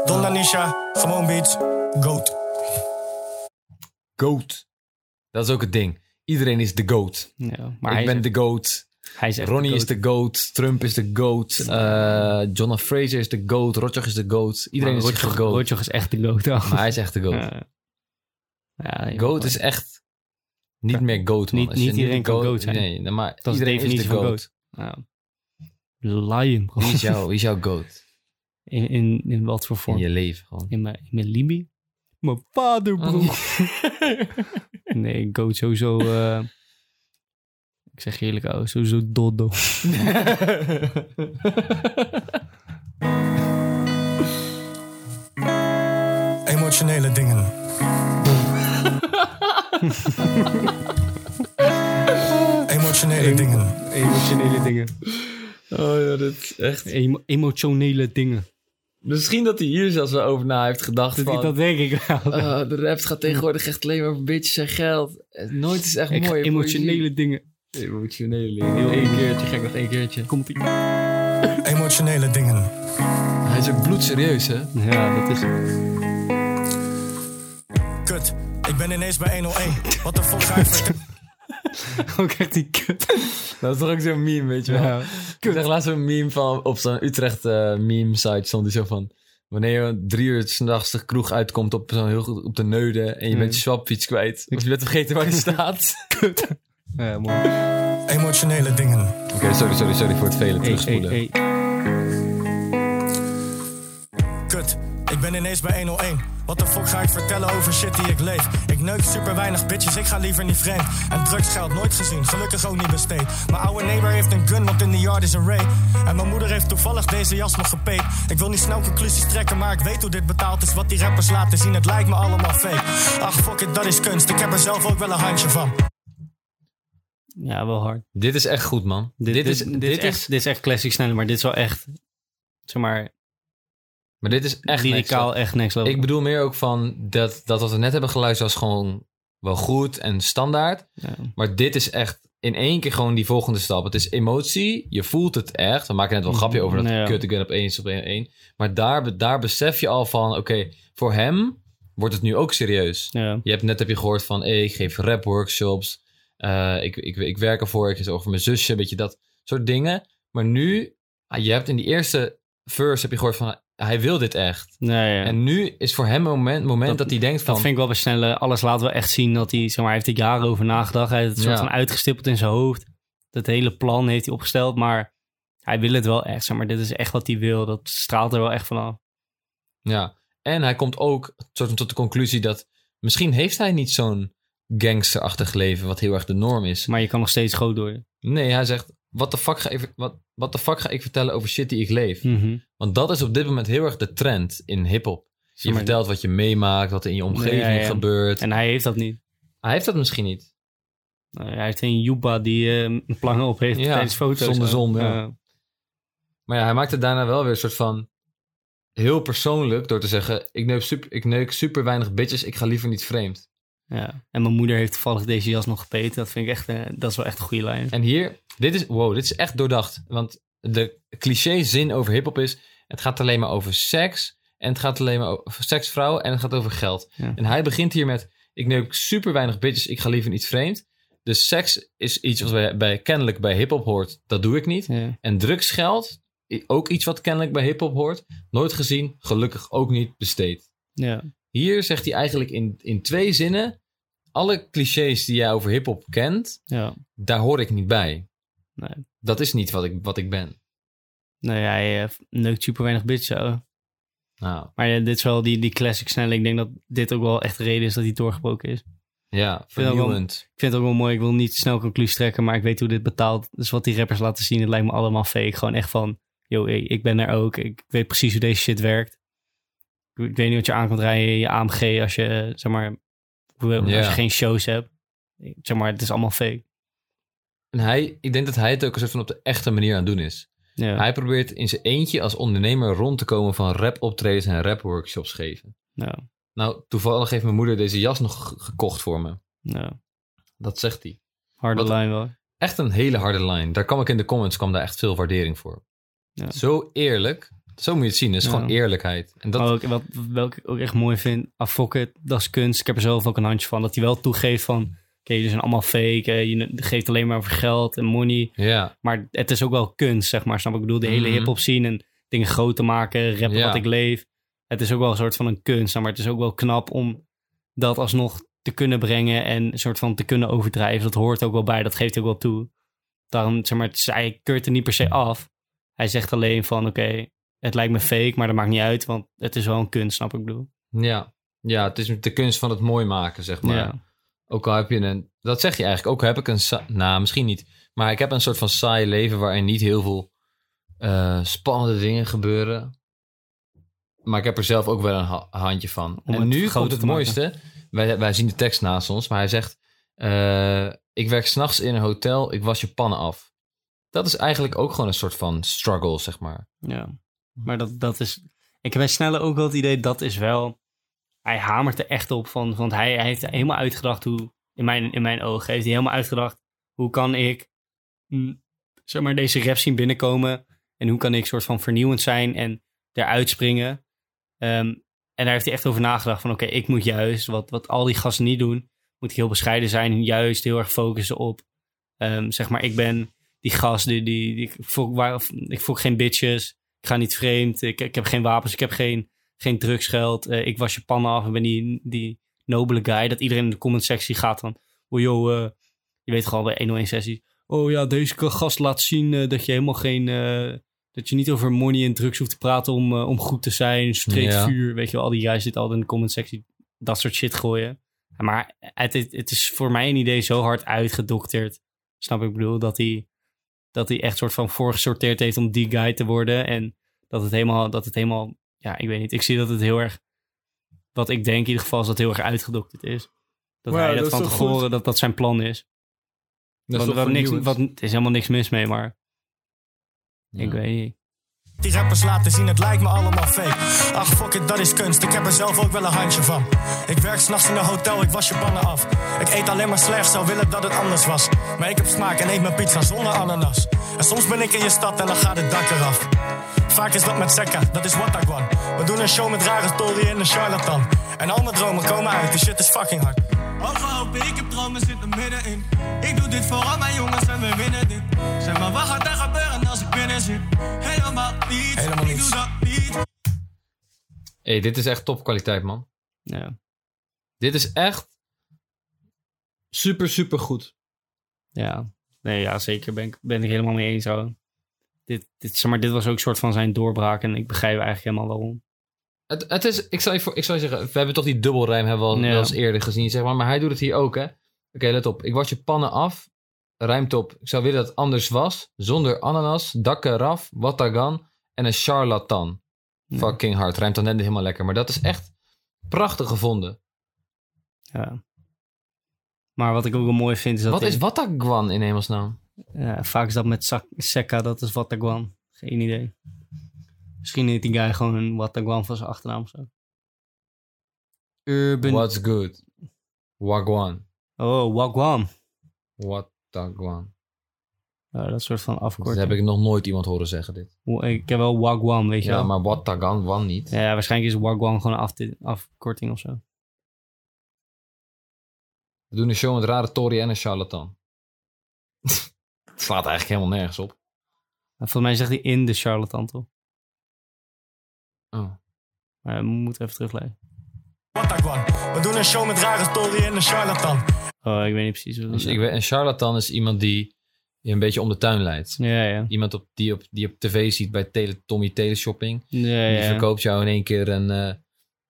Don Lanisha, gewoon beats, goat. Goat. Dat is ook het ding. Iedereen is de goat. Ja, maar ik hij, ben de goat. hij is Ronnie de is de goat. Trump is de goat. eh John Fraser is de goat. Rotjoch is de goat. Iedereen is de goat. Rotjoch is echt de goat. Maar hij is echt de goat. Ja. Goat is echt niet meer goat, man. Niet- niet iedereen kan goat zijn. Nee, maar Dat iedereen is de van goat. Ja. Lion, bro. Wie is, jou, wie is jouw goat? In, in, in wat voor In vorm? je leven gewoon. In mijn, in mijn Libi? Mijn vader, bro. nee, goat sowieso... eh, ik zeg eerlijk, ouwe, sowieso Doddo. Emotionele dingen. Emotionele dingen. Emotionele dingen. Oh ja, dat is echt... Emo- emotionele dingen. Misschien dat hij hier zelfs wel over na heeft gedacht Dat, van... dat denk ik wel. "Ah, de rap gaat tegenwoordig echt alleen maar over bitches en geld. Eh, Nooit is echt mooi. emotionele dingen. Emotionele dingen. Heel één keertje, gek nog één keertje. Komt ie. Emotionele dingen. Hij is ook bloedserieus, hè? Ja, dat is... Kut, ik ben ineens bij 101. Wat de fuck ga ik? Ook echt die kut. Dat is toch ook zo'n meme, weet je wel? Ja. Ik zag laatst een meme van op zo'n Utrecht eh, meme site stond hij zo van... Wanneer je drie uur s'nachts de kroeg uitkomt op, zo'n heel goed op de neuden en je Mm. bent je swapfiets kwijt. Of je bent vergeten waar die staat. Ja, mooi. Emotionele dingen. Oké, sorry, sorry, sorry voor het vele Hey, terugspoelen. hey, hey. Kut, ik ben ineens bij 101. Wat de fuck ga ik vertellen over shit die ik leef? Ik neuk super weinig bitches, ik ga liever niet vreemd. En drugsgeld nooit gezien, gelukkig ook niet besteed. Mijn oude neighbor heeft een gun, want in de yard is een Ray. En mijn moeder heeft toevallig deze jas nog gepeet. Ik wil niet snel conclusies trekken, maar ik weet hoe dit betaald is. Wat die rappers laten zien, het lijkt me allemaal fake. Ach fuck it, dat is kunst, ik heb er zelf ook wel een handje van. Ja, wel hard. Dit is echt goed, man. Dit, dit, is, dit, is echt, dit is echt classic snelle, maar dit is wel echt, zeg maar, maar dit is echt lyricaal echt level. level. Ik bedoel meer ook van dat, dat wat we net hebben geluisterd was gewoon wel goed en standaard. Ja. Maar dit is echt in één keer gewoon die volgende stap. Het is emotie, je voelt het echt. We maken net wel een grapje over dat Ja. kut, ik ben op één op één, één. Maar daar, daar besef je al van, oké, voor hem wordt het nu ook serieus. ja. Je hebt net heb je gehoord van, hey, ik geef rap workshops. Eh, ik, ik, ik werk ervoor. Ik is over mijn zusje, weet je dat soort dingen. Maar nu, ah, je hebt in die eerste verse heb je gehoord van, hij wil dit echt. Nee, ja. En nu is voor hem een moment, moment dat, Dat- hij denkt van, Dat vind ik wel bij Snelle. Alles laat wel echt zien dat hij, zeg maar, hij heeft er jaren over nagedacht. Hij heeft het soort Ja. van uitgestippeld in zijn hoofd. Dat hele plan heeft hij opgesteld, maar hij wil het wel echt, zeg maar. Dit is echt wat hij wil. Dat straalt er wel echt vanaf. ja. En hij komt ook tot de conclusie dat misschien heeft hij niet zo'n gangsterachtig leven, wat heel erg de norm is. Maar je kan nog steeds groot worden. Nee, hij zegt, wat de fuck ga ik, wat, wat de fuck ga ik vertellen over shit die ik leef? Mhm. Want dat is op dit moment heel erg de trend in hip-hop. Je maar- vertelt wat je meemaakt, wat er in je omgeving Ja, ja. gebeurt. En hij heeft dat niet. Hij heeft dat misschien niet. Uh, hij heeft een Yuba die eh, een plangen op heeft Ja, tijdens foto's. zonder Eh, zon, ja. eh, Maar ja, hij maakt het daarna wel weer een soort van heel persoonlijk door te zeggen: ik neuk super, ik neuk super weinig bitches, ik ga liever niet vreemd. ja. En mijn moeder heeft toevallig deze jas nog gepeten. Dat vind ik echt, eh, dat is wel echt een goede lijn. En hier, dit is, wow, dit is echt doordacht. Want de cliché zin over hip-hop is: het gaat alleen maar over seks. En het gaat alleen maar over seks, vrouwen en het gaat over geld. Ja. En hij begint hier met: ik neuk super weinig bitches, ik ga liever niet vreemd. Dus seks is iets wat bij, bij, kennelijk bij hip-hop hoort, dat doe ik niet. Ja. En drugsgeld, ook iets wat kennelijk bij hip-hop hoort, nooit gezien, gelukkig ook niet besteed. Ja. Hier zegt hij eigenlijk in, in twee zinnen: alle clichés die jij over hip-hop kent, ja. daar hoor ik niet bij. Nee. Dat is niet wat ik, wat ik ben. Nee, hij eh, neukt super weinig bits zo. Nou, Maar ja, dit is wel die, die classic snelle. Ik denk dat dit ook wel echt de reden is dat hij doorgebroken is. ja, vernieuwend. Ik vind het ook wel mooi. Ik wil niet snel conclusies trekken, maar ik weet hoe dit betaalt. Dus wat die rappers laten zien, het lijkt me allemaal fake. Gewoon echt van, yo, ik ben er ook. Ik weet precies hoe deze shit werkt. Ik, weet niet wat je aan kunt rijden je AMG als je, eh, zeg maar, Ja. als je geen shows hebt. Zeg maar, het is allemaal fake. En hij, ik denk dat hij het ook een soort van op de echte manier aan het doen is. Ja, Hij probeert in zijn eentje als ondernemer rond te komen van rap optredens en rap workshops geven. ja, Nou, toevallig heeft mijn moeder deze jas nog ge- gekocht voor me. ja. Dat zegt hij. Harde Wat- lijn wel. Echt een hele harde line. Daar kwam ik in de comments, kwam daar echt veel waardering voor. Ja. Zo eerlijk. Zo moet je het zien. Het is Ja. gewoon eerlijkheid. En dat, ook, wat, welke ik ook echt mooi vind, Afokke, dat is kunst. Ik heb er zelf ook een handje van. Dat hij wel toegeeft van, jullie zijn allemaal fake. je geeft alleen maar over geld en money. ja, Maar het is ook wel kunst, zeg maar. Snap ik? Ik bedoel, de hele Mhm. hip-hop zien en dingen groot te maken, rappen Ja. wat ik leef. Het is ook wel een soort van een kunst, maar het is ook wel knap om dat alsnog te kunnen brengen en een soort van te kunnen overdrijven. Dat hoort ook wel bij, dat geeft ook wel toe. Daarom, zeg maar, het is- hij keurt er niet per se af. Hij zegt alleen van, oké, het lijkt me fake, maar dat maakt niet uit, want het is wel een kunst, snap ik bedoel. ja. ja, het is de kunst van het mooi maken, zeg maar. Ja. Ook al heb je een... Dat zeg je eigenlijk. Ook heb ik een... Nou, misschien niet. Maar ik heb een soort van saai leven waarin niet heel veel eh, spannende dingen gebeuren. Maar ik heb er zelf ook wel een ha- handje van. Om en nu komt het mooiste. Wij, wij zien de tekst naast ons, maar hij zegt... eh, ik werk s'nachts in een hotel, ik was je pannen af. Dat is eigenlijk ook gewoon een soort van struggle, zeg maar. Ja, maar dat, dat is... Ik heb bij Snelle ook wel het idee, dat is wel... Hij hamert er echt op van... Want hij, hij heeft helemaal uitgedacht hoe... In mijn, in mijn ogen heeft hij helemaal uitgedacht... Hoe kan ik... mm, Zeg maar deze rap zien binnenkomen... En hoe kan ik soort van vernieuwend zijn en eruit springen. Ehm, en daar heeft hij echt over nagedacht van... Oké, ik moet juist, wat, wat al die gasten niet doen... Moet ik heel bescheiden zijn. Juist heel erg focussen op... ehm, zeg maar, ik ben die gast die... die, ik, waar, ik geen bitches. Ik ga niet vreemd. Ik, ik heb geen wapens. Ik heb geen geen drugsgeld. eh, ik was je pannen af en ben die, die nobele guy. Dat iedereen in de comment sectie gaat van... Oh joh, eh, je weet gewoon bij 101 sessie. Oh ja, deze gast laat zien eh, dat je helemaal geen... dat je niet over money en drugs hoeft te praten om, om goed te zijn. Streek Ja. vuur, weet je wel. Al die guys zitten altijd in de comment sectie dat soort shit gooien. Maar het, het, het is voor mij een idee zo hard uitgedokterd. Snap ik bedoel? Dat hij, dat hij echt soort van voorgesorteerd heeft om die guy te worden. En dat het helemaal, dat het helemaal, ja, ik weet niet. Ik zie dat het heel erg, wat ik denk in ieder geval, is dat het heel erg uitgedokterd is. Dat hij dat, van tevoren, dat dat zijn plan is. Dat is Wat, toch wat niks, wat, er is helemaal niks mis mee, maar Ja. ik weet niet. Die rappers laten zien, het lijkt me allemaal fake. Ach, fuck it, dat is kunst. Ik heb er zelf ook wel een handje van. Ik werk s'nachts in een hotel, ik was je pannen af. Ik eet alleen maar slecht, zou willen dat het anders was. Maar ik heb smaak en eet mijn pizza zonder ananas. En soms ben ik in je stad en dan gaat het dak eraf. Vaak is dat met Sekka, dat is want. We doen een show met rare story en een charlatan. En al mijn dromen komen uit, die shit is fucking hard. Hoge hopen, ik heb dromen, zit er middenin. Ik doe dit voor al mijn jongens en we winnen dit. Zeg maar, wat gaat er gebeuren als ik binnen zit? Helemaal niets, Helemaal ik doe dat niet. hey, dit is echt topkwaliteit, man. Ja, Dit is echt super, super goed. ja. Nee, ja, zeker ben ik, ben ik helemaal mee eens. Zo. Dit, dit, zeg maar, dit was ook een soort van zijn doorbraak en ik begrijp eigenlijk helemaal waarom. Het, het is, ik zou, je, voor- ik zou je zeggen, we hebben toch die dubbelrijm hebben we al Ja. wel eens eerder gezien, zeg maar. Maar hij doet het hier ook, hè. Oké, let op. Ik was je pannen af, rijmt op. Ik zou willen dat het anders was, zonder ananas, dak eraf, watagan en een charlatan. Ja. Fucking hard. Rijmt dan net niet helemaal lekker. Maar dat is echt prachtig gevonden. Ja. Maar wat ik ook wel mooi vind is dat... Wat hij- is watagan in hemelsnaam? Ja, vaak is dat met Sak- Sekka, dat is Wataguan. Geen idee. Misschien heet die guy gewoon een Wataguan van zijn achternaam of zo. Urban... What's good? Wagwan. Oh, Wagwan. Watagan. Ja, dat soort van Dat afkorting. heb ik nog nooit iemand horen zeggen, dit. Ik heb wel Wagwan, weet je Ja, wel. maar watagan, wan niet. Ja, waarschijnlijk is Wagwan gewoon een af- afkorting of zo. We doen een show met rare Tory en een charlatan. Het slaat eigenlijk helemaal nergens op. Maar Volgens mij zegt hij in de charlatan, toch? Oh. Maar we moeten even terugleiden. We doen een show met rare story en een charlatan. Oh, ik weet niet precies wat dat Dus is. ik weet, een charlatan is iemand die je een beetje om de tuin leidt. Ja, ja. Iemand op, die, op, die op tv ziet bij tele, Tommy Teleshopping. Ja, Die ja. verkoopt jou in één keer een, eh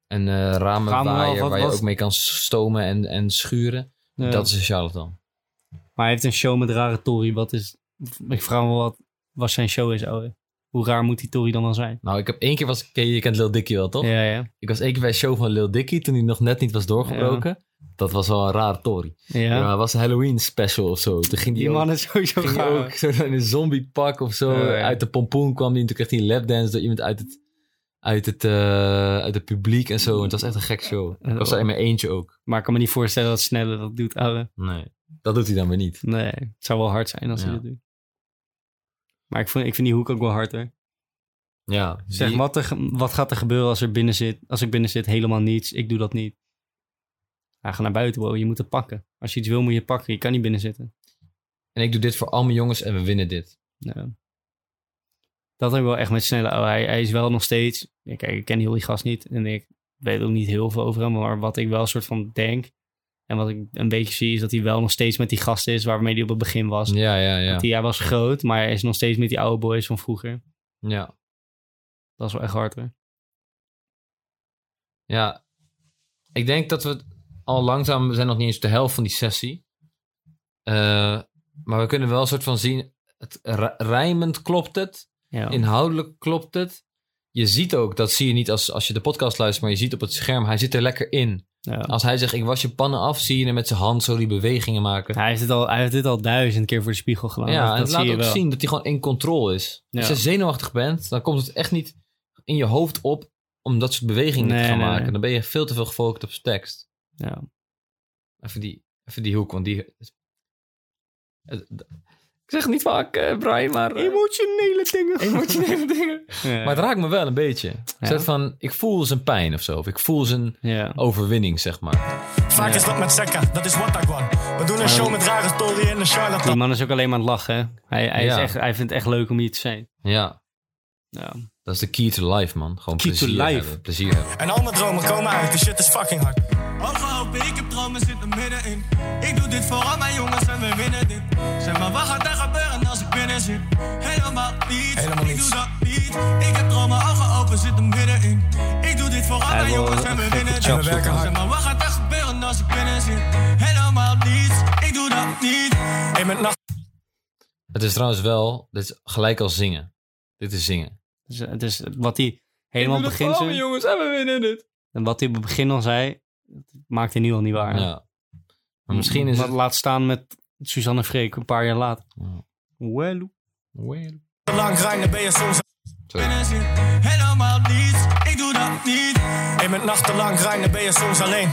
een eh we wel, ramenwaaier waar je ook mee kan stomen en, en schuren. Ja. Dat is een charlatan. Maar hij heeft een show met rare Tory. Wat is... Ik vraag me wel wat, wat zijn show is, ouwe. Hoe raar moet die Tory dan wel zijn? Nou, ik heb één keer was... Je, kent Lil Dicky wel, toch? Ja, ja. Ik was één keer bij een show van Lil Dicky toen hij nog net niet was doorgebroken. Dat was wel een rare tory. Ja. Ja, het was een Halloween special of zo. Toen ging die, Die ook- man is sowieso ging ook zo in een zombiepak of zo. Ja. Uit de pompoen kwam hij en toen kreeg hij een lapdance door iemand uit het, uit het, eh, uit het publiek en zo. En het was echt een gek show. Ik was er in mijn eentje ook. Maar ik kan me niet voorstellen dat Snelle dat doet, ouwe. Nee, dat doet hij dan weer niet. Nee, het zou wel hard zijn als hij dat doet. Maar ik, vond, ik vind die hoek ook wel hard, hoor. Ja, Zeg, die- wat, er, wat gaat er gebeuren als, er binnen zit, als ik binnen zit? Helemaal niets. Ik doe dat niet. Ja, ga naar buiten, bro. Je moet het pakken. Als je iets wil, moet je het pakken. Je kan niet binnen zitten. En ik doe dit voor al mijn jongens en we winnen dit. Ja. Dat heb ik wel echt met Snelle. Oh, hij, hij is wel nog steeds... Ja, kijk, ik ken heel die gast niet. En ik weet ook niet heel veel over hem. Maar wat ik wel soort van denk... En wat ik een beetje zie, is dat hij wel nog steeds met die gasten is... waarmee hij op het begin was. Ja, ja, ja. Want hij, hij was groot, maar hij is nog steeds met die oude boys van vroeger. Ja, Dat is wel echt hard, hoor. ja. Ik denk dat we al langzaam... We zijn nog niet eens de helft van die sessie. Eh, maar we kunnen wel een soort van zien... Het ri- rijmend klopt het. Ja. Inhoudelijk klopt het. Je ziet ook, dat zie je niet als, als je de podcast luistert, maar je ziet op het scherm, hij zit er lekker in. Ja. Als hij zegt, ik was je pannen af, zie je hem met zijn hand zo die bewegingen maken. Hij heeft, het al, hij heeft dit al duizend keer voor de spiegel gedaan. ja, dat, en dat het laat ook wel. zien dat hij gewoon in controle is. Ja. Als je zenuwachtig bent, dan komt het echt niet in je hoofd op om dat soort bewegingen Nee, te gaan nee, maken. nee. Dan ben je veel te veel gefocust op zijn tekst. Ja. Even die, even die hoek, want die... Ik zeg het niet vaak, eh, Brian, maar... eh, Emotionele dingen. emotionele dingen. Ja. Maar het raakt me wel een beetje. Zet van, ik voel zijn pijn of zo. Of ik voel zijn ja. overwinning, zeg maar. Vaak is dat met Sekka, dat is Wataguan. We doen een show met rare story en een Die charlatan. man is ook alleen maar aan het lachen. hè. Hij, hij, is Ja. echt, hij vindt het echt leuk om hier te zijn. Ja, Ja. dat Dat is de key to life, man. Gewoon Key to plezier life. hebben. Plezier hebben. En al mijn dromen komen uit, die shit is fucking hard. Hoop, ik heb dromen zitten middenin. Ik doe dit voor al mijn jongens en we winnen dit. Zeg maar, wat gaat er gebeuren als ik binnen zit? Helemaal niets, Helemaal ik doe dat niet. Ik heb dromen, ogen open, zitten middenin. Ik doe dit voor al mijn jongens en we winnen dit. En we werken hard. Zeg maar, wat gaat er gebeuren als ik binnen zit? Helemaal niets, ik doe dat niet. Hey, met nacht Het is trouwens wel, dit is gelijk als zingen. Dit is zingen. Dus, het is wat hij helemaal begint zijn. jongens, en we winnen dit. En wat hij op het begin al zei, maakt hij nu al niet waar. Ja. Maar misschien is Wat het... Laat staan met Suzanne Freek een paar jaar later. Ja. Well, Well. lang ben je soms... Helemaal niets, ik doe dat niet. Hey, met nachtenlang grinden ben je soms alleen.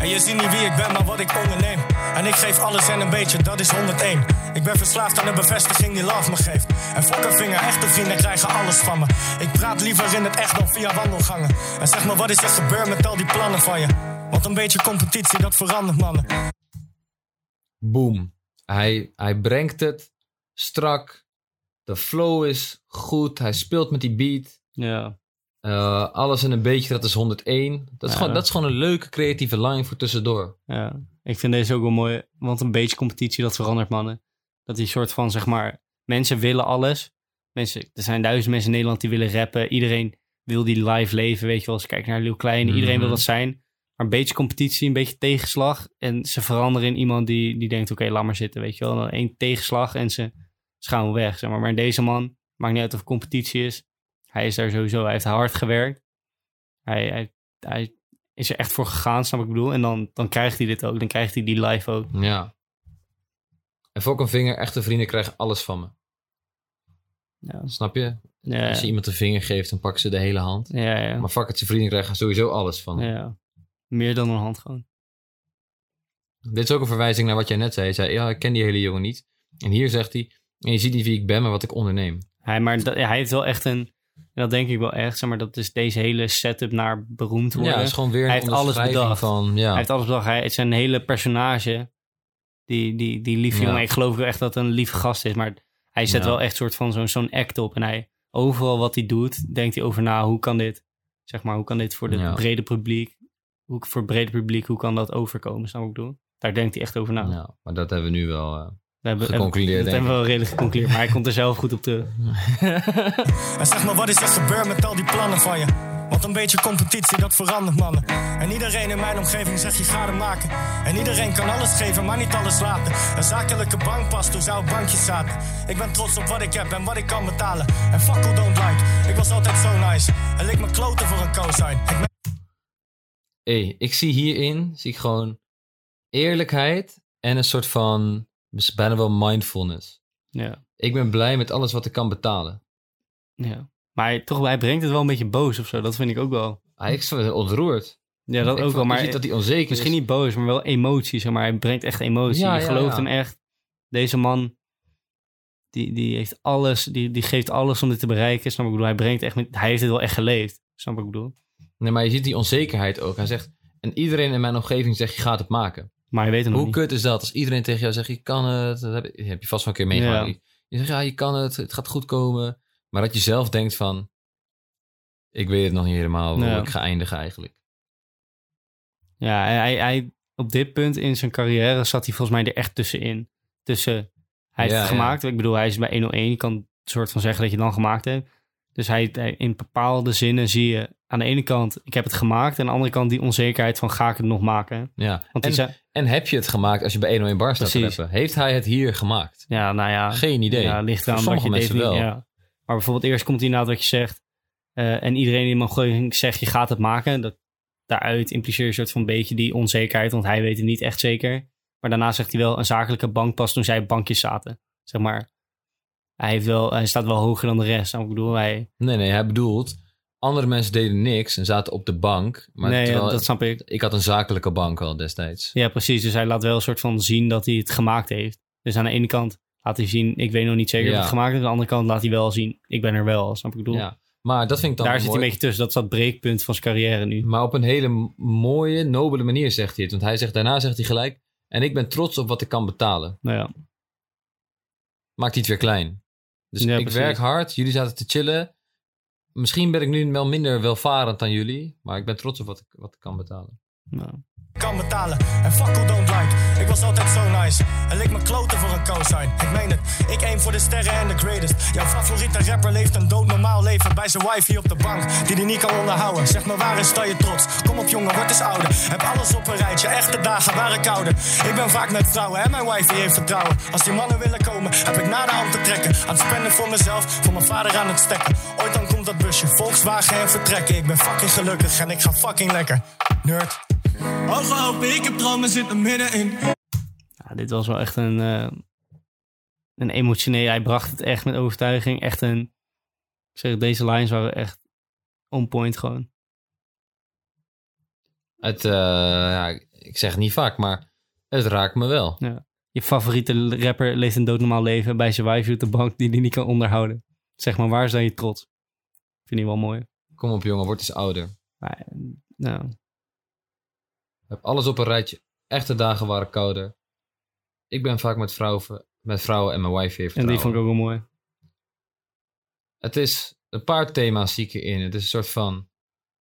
En je ziet niet wie ik ben, maar wat ik onderneem. En ik geef alles en een beetje, dat is 101. Ik ben verslaafd aan de bevestiging die love me geeft. En fuck een vinger, echte vrienden krijgen alles van me. Ik praat liever in het echt dan via wandelgangen. En zeg me, wat is er gebeurd met al die plannen van je? Want een beetje competitie, dat verandert mannen. Boom. Hij, hij brengt het strak. De flow is goed. Hij speelt met die beat. ja. Eh, alles in een beetje, dat is 101. Dat is, Ja. gewoon, dat is gewoon een leuke creatieve line voor tussendoor. Ja, ik vind deze ook wel mooi. Want een beetje competitie, dat verandert mannen. Dat die soort van, zeg maar, mensen willen alles. Mensen, er zijn duizend mensen in Nederland die willen rappen. Iedereen wil die live leven, weet je wel. Als je kijkt naar Leeuw Klein, iedereen wil Mhm. dat zijn. Maar een beetje competitie, een beetje tegenslag. En ze veranderen in iemand die, die denkt, oké, laat maar zitten, weet je wel. Dan één tegenslag en ze, ze gaan weg, zeg maar. Maar deze man, maakt niet uit of het competitie is. Hij is daar sowieso, hij heeft hard gewerkt. Hij, hij, hij is er echt voor gegaan, snap ik bedoel. En dan, dan krijgt hij dit ook. Dan krijgt hij die live ook. Ja. En Fok een vinger, echte vrienden krijgen alles van me. Ja, Snap je? ja, Als je iemand een vinger geeft, dan pakken ze de hele hand. ja, ja. Maar fuck het, zijn vrienden krijgen sowieso alles van ja. Meer dan een hand gewoon. Dit is ook een verwijzing naar wat jij net zei. Hij zei, ja, ik ken die hele jongen niet. En hier zegt hij, en je ziet niet wie ik ben, maar wat ik onderneem. Hij, maar dat, hij heeft wel echt een... En dat denk ik wel echt, zeg maar, dat is deze hele setup naar beroemd worden. Ja, is gewoon weer een Hij heeft alles bedacht. van, ja. Hij heeft alles bedacht. Hij, het is een hele personage. Die, die, die lieve Ja. jongen. Ik geloof echt dat het een lieve gast is. Maar hij zet Ja. wel echt soort van zo'n zo'n act op. En hij, overal wat hij doet, denkt hij over na. Hoe kan dit, zeg maar, hoe kan dit voor het Ja. brede publiek... Hoe, voor het brede publiek, hoe kan dat overkomen? Snap ik bedoel? Daar denkt hij echt over na. ja, maar dat hebben we nu wel... eh, We hebben, Geconcludeerd, Dat denk hebben we wel redelijk geconcludeerd. Maar hij komt er zelf goed op terug. En zeg me, wat is er gebeurd met al die plannen van je? Want een beetje competitie, dat verandert mannen. En iedereen in mijn omgeving zegt je gaat het maken. En iedereen kan alles geven, maar niet alles laten. Een zakelijke bank past, toen zou bankjes zaten. Ik ben trots op wat ik heb en wat ik kan betalen. En fuck who don't like, ik was altijd zo nice. En leek me kloten voor een cosign. Hey, ik zie hierin, zie ik gewoon eerlijkheid en een soort van, bijna wel mindfulness. Ja. Ik ben blij met alles wat ik kan betalen. ja. Maar hij, toch, hij brengt het wel een beetje boos of zo. Dat vind ik ook wel. Ik ben ontroerd. Ja, dat Ik ook wel. je Maar ziet dat hij onzeker misschien is. niet boos, maar wel emotie. Zeg maar. Hij brengt echt emotie. Ja, je ja, gelooft ja. hem echt. Deze man, die, die heeft alles, die, die geeft alles om dit te bereiken. Snap ik bedoel? Hij brengt echt, met, hij heeft het wel echt geleefd. Snap ik bedoel? Nee, maar je ziet die onzekerheid ook. Hij zegt, en iedereen in mijn omgeving zegt, je gaat het maken. Maar hij weet het nog Hoe niet. kut is dat als iedereen tegen jou zegt, je kan het. Dat heb, heb je vast wel een keer meegemaakt. Ja. Je zegt, ja, je kan het, het gaat goed komen. Maar dat je zelf denkt van, ik weet het nog niet helemaal hoe Ja. ik ga eindigen eigenlijk. Ja, hij, hij, op dit punt in zijn carrière zat hij volgens mij er echt tussenin. Tussen, hij heeft Ja, het ja. gemaakt. Ik bedoel, hij is bij 101. Je kan een soort van zeggen dat je het dan gemaakt hebt. Dus hij, hij- in bepaalde zinnen zie je aan de ene kant, ik heb het gemaakt. En aan de andere kant die onzekerheid van, ga ik het nog maken? Ja. Want En, die zei, en heb je het gemaakt als je bij 101 Bar staat te Precies. Heeft hij het hier gemaakt? ja, nou ja. Geen idee. Ja, ligt eraan wat je mensen wel. Ja. Maar bijvoorbeeld eerst komt hij inderdaad wat je zegt. eh, en iedereen in mijn omgeving zegt, je gaat het maken. Dat, daaruit impliceer je een soort van beetje die onzekerheid. Want hij weet het niet echt zeker. Maar daarna zegt hij wel een zakelijke bank pas toen zij op bankjes zaten. Zeg maar. Hij, heeft wel, hij staat wel hoger dan de rest. Ik bedoel, hij... Nee, nee, hij bedoelt, andere mensen deden niks en zaten op de bank. Maar nee, terwijl- dat snap ik. ik had een zakelijke bank al destijds. Ja, precies. Dus hij laat wel een soort van zien dat hij het gemaakt heeft. Dus aan de ene kant laat hij zien, ik weet nog niet zeker Ja. of het gemaakt is. Aan de andere kant laat hij wel zien, ik ben er wel. Snap ik bedoel? Ja. Maar dat vind ik dan Daar zit hij een beetje tussen. Dat is dat breekpunt van zijn carrière nu. Maar op een hele mooie, nobele manier zegt hij het. Want hij zegt, daarna zegt hij gelijk... En ik ben trots op wat ik kan betalen. Nou ja, Maakt hij het weer klein. Dus Ja, ik precies. werk hard, jullie zaten te chillen. Misschien ben ik nu wel minder welvarend dan jullie. Maar ik ben trots op wat ik, wat ik kan betalen. Nou, kan betalen. En fuck who don't like. Ik was altijd zo nice. En leek me kloten voor een cosign. Ik meen het. Ik aim voor de sterren en de greatest. Jouw favoriete rapper leeft een doodnormaal leven bij zijn wife hier op de bank. Die die niet kan onderhouden. Zeg me waar is sta je trots? Kom op jongen, word eens ouder. Heb alles op een rijtje. Echte dagen waren kouder. Ik ben vaak met vrouwen en mijn wife heeft vertrouwen. Als die mannen willen komen, heb ik naar de hand te trekken. Aan het spenden voor mezelf, voor mijn vader aan het stekken. Ooit dan komt dat busje, Volkswagen en vertrekken. Ik ben fucking gelukkig en ik ga fucking lekker. Nerd. Hopen, ik heb dromen zitten middenin. ja, dit was wel echt een, eh, een emotioneel. Hij bracht het echt met overtuiging. Echt een. Ik zeg, deze lines waren echt on point gewoon. Het, eh, ja, ik zeg het niet vaak, maar het raakt me wel. Je favoriete rapper leeft een doodnormaal leven bij zijn wijfje op de bank die hij niet kan onderhouden. Zeg maar, waar is dan je trots? Vind ik wel mooi. Kom op jongen, word eens ouder. Maar, nou, Heb alles op een rijtje. Echte dagen waren kouder. Ik ben vaak met vrouwen, met vrouwen en mijn wife heeft en die vond ik ook wel mooi. Het is een paar thema's zie ik erin. Het is een soort van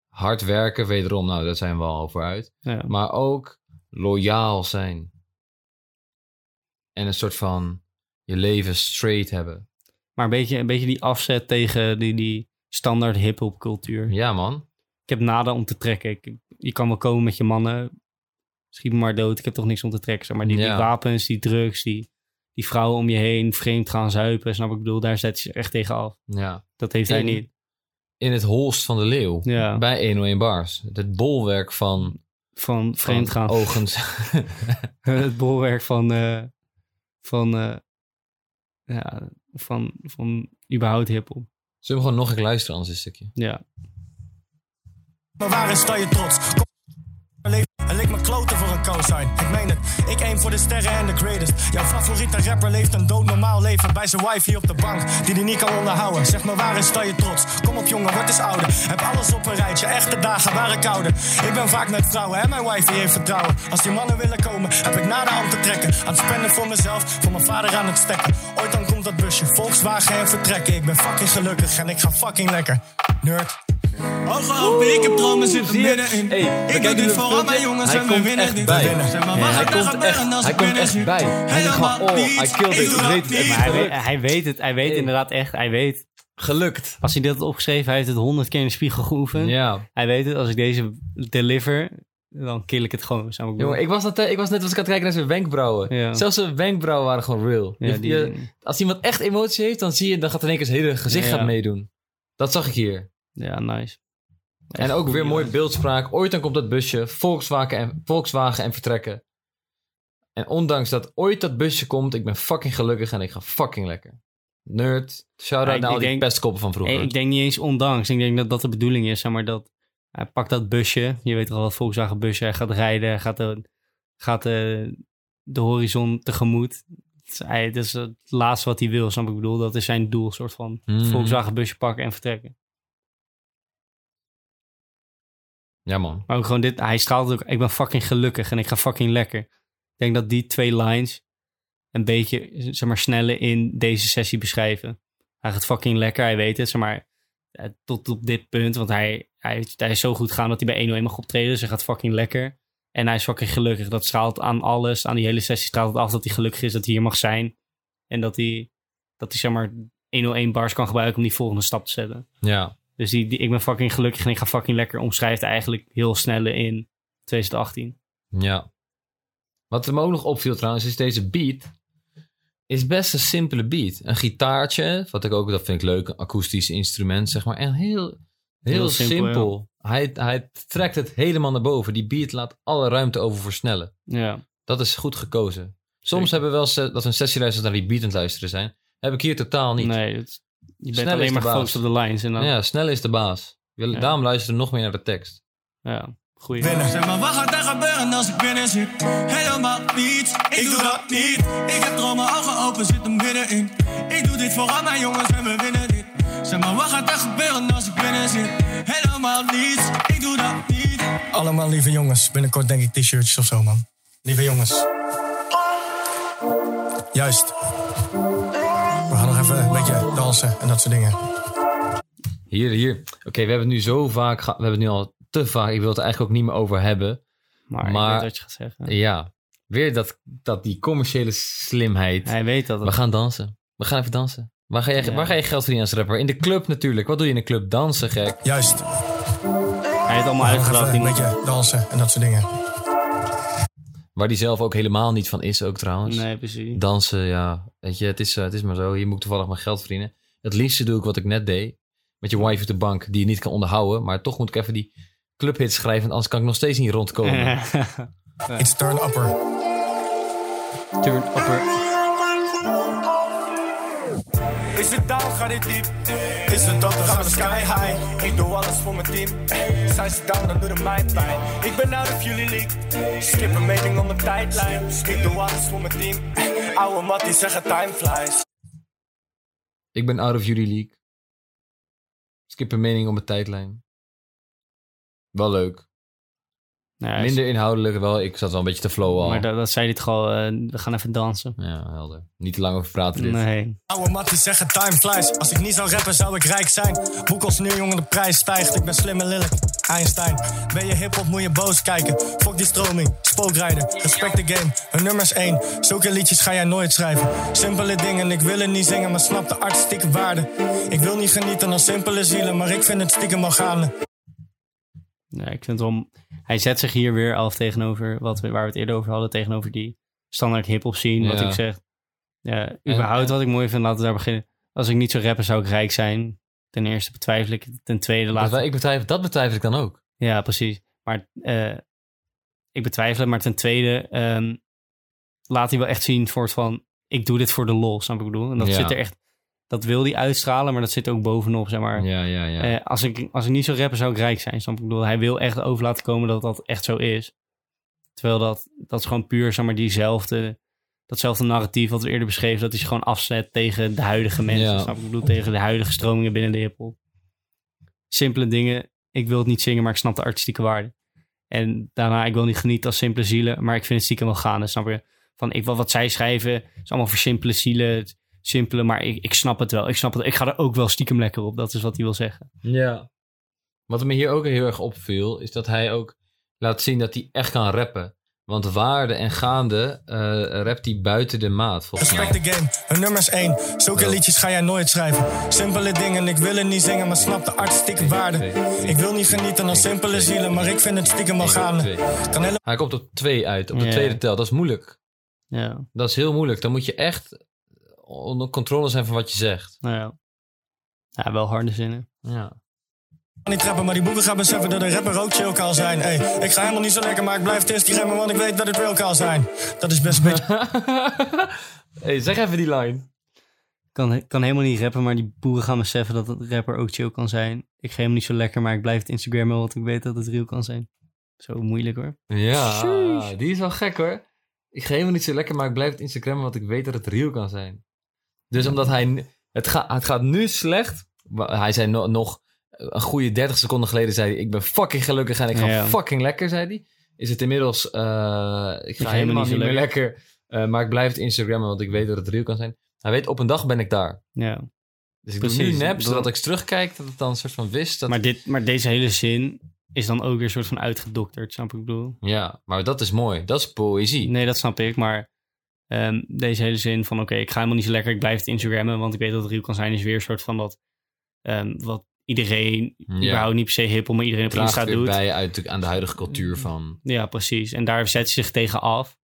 hard werken, wederom. Nou, daar zijn we al over uit. Ja. Maar ook loyaal zijn. En een soort van je leven straight hebben. Maar een beetje, een beetje die afzet tegen die, die standaard hip-hop cultuur. Ja, man. Ik heb nada om te trekken. Ik, je kan wel komen met je mannen. Schiet me maar dood. Ik heb toch niks om te trekken. Zeg maar die, die wapens, die drugs, die, die vrouwen om je heen, vreemd gaan zuipen. Snap ik Ik bedoel? Daar zet je echt tegen af. Ja. Dat heeft hij niet. In het holst van de leeuw. Ja. Bij 101 Bars. Het bolwerk van... Van vreemd gaan. Ogens. het bolwerk van, eh, van, eh, ja, van, van überhaupt hiphop. Zullen we gewoon nog een keer luisteren, anders het stukje. Ja. Maar waar is sta je trots? En leek me kloten voor een cosign. Ik meen het. Ik aim voor de sterren en de greatest. Jouw favoriete rapper leeft een doodnormaal leven bij zijn wife hier op de bank. Die die niet kan onderhouden. Zeg me waar is sta je trots? Kom op jongen, word eens ouder. Heb alles op een rijtje. Echte dagen waren kouder. Ik ben vaak met vrouwen en mijn wife heeft vertrouwen. Als die mannen willen komen, heb ik naar de hand te trekken. Aan het voor mezelf, voor mijn vader aan het stekken. Ooit dan komt dat busje, Volkswagen en vertrekken. Ik ben fucking gelukkig en ik ga fucking lekker. Nerd. Hoge hopen, ik heb dromen zitten middenin. Hey, ik doe dit voor al mijn jongens Hij en we winnen dit. bij. Hij gaat er komt echt- hij komt binnen echt bij. Hij gewoon, oh, niet. I killed it. Ik weet het. niet. Maar hij, weet, hij weet het. Hij weet Hey. inderdaad echt. Hij weet. Gelukt. Als hij dit had opgeschreven, hij heeft het honderd keer in de spiegel geoefend. Ja. Hij weet het. Als ik deze deliver, dan kill ik het gewoon. Zou ik Jongen, ik was, dat, eh, ik was net als ik aan het kijken naar zijn wenkbrauwen. Ja. Zelfs zijn wenkbrauwen waren gewoon real. Ja, Je- die- je- als iemand echt emotie heeft, dan zie je, dan gaat in één keer zijn hele gezicht Ja. gaat meedoen. Dat zag ik hier. Ja, nice. En ook weer mooi lijn. beeldspraak. Ooit dan komt dat busje, Volkswagen en, Volkswagen en vertrekken. En ondanks dat ooit dat busje komt, ik ben fucking gelukkig en ik ga fucking lekker. Nerd. Shout-out naar al die denk- pestkoppen van vroeger. Ik denk niet eens ondanks. Ik denk dat dat de bedoeling is. Zeg maar dat hij pakt dat busje. Je weet toch wel, dat Volkswagen busje. Hij gaat rijden. Hij gaat de, gaat de, de horizon tegemoet. Is, hij, het is het laatste wat hij wil. Snap ik bedoel? Dat is zijn doel. soort van Mhm. Volkswagen busje pakken en vertrekken. Ja man. Maar ook gewoon dit. Hij straalt ook. Ik ben fucking gelukkig en ik ga fucking lekker. Ik denk dat die twee lines een beetje, zeg maar, sneller in deze sessie beschrijven. Hij gaat fucking lekker. Hij weet het, zeg maar. eh, Tot op dit punt. Want hij, hij, hij is zo goed gaan dat hij bij 101 mag optreden. Dus hij gaat fucking lekker. En hij is fucking gelukkig. Dat straalt aan alles. Aan die hele sessie straalt het af dat hij gelukkig is dat hij hier mag zijn. En dat hij, dat hij zeg maar 101 bars kan gebruiken om die volgende stap te zetten. Ja. Dus die, die, ik ben fucking gelukkig en ik ga fucking lekker omschrijft eigenlijk heel snel in 2018. Ja. Wat me ook nog opviel trouwens, is deze beat. Is best een simpele beat. Een gitaartje, wat ik ook, dat vind ik leuk, een akoestisch instrument, zeg maar. En heel, heel, Heel simpel. simpel, Hij, hij trekt het helemaal naar boven. Die beat laat alle ruimte over versnellen. Ja, Dat is goed gekozen. Soms Zeker. hebben we wel eens eh, dat we een sessieluisteraars naar die beat aan het luisteren zijn. Heb ik hier totaal niet. nee, het- je bent Snel is alleen de maar baas. gefocust op de lines. En dan, ja, Ja, snel is de baas. Ja. Daarom luisteren we nog meer naar de tekst. goeie. Winnen. Zeg maar, wat gaat er gebeuren als ik binnen zit? Helemaal niets, ik doe dat niet. Ik heb dromen, ogen open, zit er middenin. Ik doe dit voor al mijn jongens en we winnen dit. Zeg maar, wat gaat er gebeuren als ik binnen zit? Helemaal niets, ik doe dat niet. Allemaal lieve jongens. Binnenkort denk ik t-shirtjes of zo, man. Lieve jongens. Juist. We gaan nog even een beetje dansen en dat soort dingen. Hier, hier. Oké, we hebben het nu zo vaak... We hebben het nu al te vaak... Ik wil het er eigenlijk ook niet meer over hebben. Maar, Maar- ik weet wat je gaat zeggen. Ja. Weer dat, dat die commerciële slimheid. Hij weet dat. We gaan dansen. We gaan even dansen. Waar ga, je, Ja. waar ga je geld verdienen als rapper? In de club natuurlijk. Wat doe je in de club? Dansen, gek. Juist. hij heeft allemaal uitgedacht. een beetje dansen en dat soort dingen. Waar die zelf ook helemaal niet van is ook trouwens. Nee, precies. Dansen, ja. Weet je, het is, eh, het is maar zo. Hier moet ik toevallig mijn geld verdienen. Het liefste doe ik wat ik net deed. Met je wife op de bank die je niet kan onderhouden. Maar toch moet ik even die clubhits schrijven. Want anders kan ik nog steeds niet rondkomen. It's turn upper. Turn upper. Is het down, gaat dit diep? Is het up, dan gaan we sky high. Ik doe alles voor mijn team. Zijn ze down, dan doet het mij pijn. Ik ben out of jullie league. Skip een mening op mijn tijdlijn. Ik doe alles voor mijn team. Oude matties zeggen time flies. Ik ben out of jullie league. Skip een mening op mijn tijdlijn. Wel leuk. Nou, Minder inhoudelijk wel. Ik zat wel een beetje te flow al. Maar dat, dat zei hij toch al. eh, we gaan even dansen. Ja, helder. Niet te lang over praten dit. Nee. Oude matties zeggen time flies. Als ik niet zou rappen, zou ik rijk zijn. Boek ons nu, jongen, de prijs stijgt. Ik ben slim en lelijk. Einstein. Ben je hip-hop, moet je boos kijken. Fok die stroming, spookrijden. Respect de game, hun nummers één. Zulke liedjes ga jij nooit schrijven. Simpele dingen, ik wil het niet zingen, maar snap de artistieke waarde. Ik wil niet genieten als simpele zielen, maar ik vind het stiekem al gaande. Ja, ik vind wel... Hij zet zich hier weer af tegenover wat we, waar we het eerder over hadden. Tegenover die standaard hip-hop scene. Wat Ja. ik zeg. Ja, überhaupt en- wat ik mooi vind, laten we daar beginnen. Als ik niet zou rappen, zou ik rijk zijn. Ten eerste betwijfel ik. Ten tweede laat ik betwijfel, dat betwijfel ik dan ook. Ja, precies. Maar eh, ik betwijfel het. Maar ten tweede ehm, laat hij wel echt zien voor het van... Ik doe dit voor de lol, snap ik bedoel? En dat Ja. zit er echt... Dat wil hij uitstralen, maar dat zit ook bovenop, zeg maar. Ja, ja, ja. Eh, als, ik, als ik niet zou rappen, zou ik rijk zijn. Snap ik? Bedoel, hij wil echt over laten komen dat dat echt zo is. Terwijl dat, dat is gewoon puur, zeg maar, diezelfde... Datzelfde narratief wat we eerder beschreven, dat hij zich gewoon afzet tegen de huidige mensen. Ja. Snap ik? Ik bedoel, tegen de huidige stromingen binnen de hiphop. Simpele dingen. Ik wil het niet zingen, maar ik snap de artistieke waarde. En daarna, ik wil niet genieten als simpele zielen, maar ik vind het stiekem wel gaande, snap je? Van, ik, wat, wat zij schrijven, is allemaal voor simpele zielen, simpele, maar ik, ik snap het wel. Ik snap het, ik ga er ook wel stiekem lekker op, dat is wat hij wil zeggen. Ja. Wat me hier ook heel erg opviel, is dat hij ook laat zien dat hij echt kan rappen. Want waarde en gaande eh rapt hij buiten de maat, volgens mij. Respect de game, hun nummers één. Zulke Ja. liedjes ga jij nooit schrijven. Simpele dingen, ik wil het niet zingen, maar snap de artistieke waarde. Ik wil niet genieten als simpele zielen, maar ik vind het stiekem al Eén, gaande. Hij komt op twee uit, op de Ja. tweede tel. Dat is moeilijk. Ja, Dat is heel moeilijk. Dan moet je echt onder controle zijn van wat je zegt. nou ja. Ja, wel harde zinnen. Ja. niet trappen, maar die boeken gaan beseffen dat een rapper ook chill kan zijn. Ey, ik ga helemaal niet zo lekker, maar ik blijf test die remmen, want ik weet dat het real kan zijn. Dat is best een beetje... hey, zeg even die line. Kan, kan helemaal niet rappen, maar die boeren gaan beseffen dat een rapper ook chill kan zijn. Ik ga helemaal niet zo lekker, maar ik blijf het Instagrammen, want ik weet dat het real kan zijn. Zo moeilijk hoor. Ja, die is wel gek hoor. Ik ga helemaal niet zo lekker, maar ik blijf het Instagrammen, want ik weet dat het real kan zijn. Dus omdat hij... Het, gaat het gaat nu slecht. Hij zei no- nog een goede 30 seconden geleden, zei hij, ik ben fucking gelukkig en ik ga Ja. fucking lekker, zei hij. Is het inmiddels, eh, ik ga helemaal niet meer lekker, eh, maar ik blijf het Instagrammen, want ik weet dat het real kan zijn. Hij weet, op een dag ben ik daar. Ja. Dus ik doe Precies. nu nep, Dat- zodat ik terugkijk, dat het dan een soort van wist. Dat... Maar, dit, maar deze hele zin is dan ook weer een soort van uitgedokterd, snap ik bedoel? Ja, maar dat is mooi. Dat is poëzie. Nee, dat snap ik, maar ehm, deze hele zin van oké, ik ga helemaal niet zo lekker, ik blijf het Instagrammen, want ik weet dat het real kan zijn, is weer een soort van dat ehm, wat iedereen, überhaupt niet per se hiphop, maar iedereen op draagt Insta doet. bij uit de- aan de huidige cultuur van... Ja, precies. En daar zet hij zich tegen af.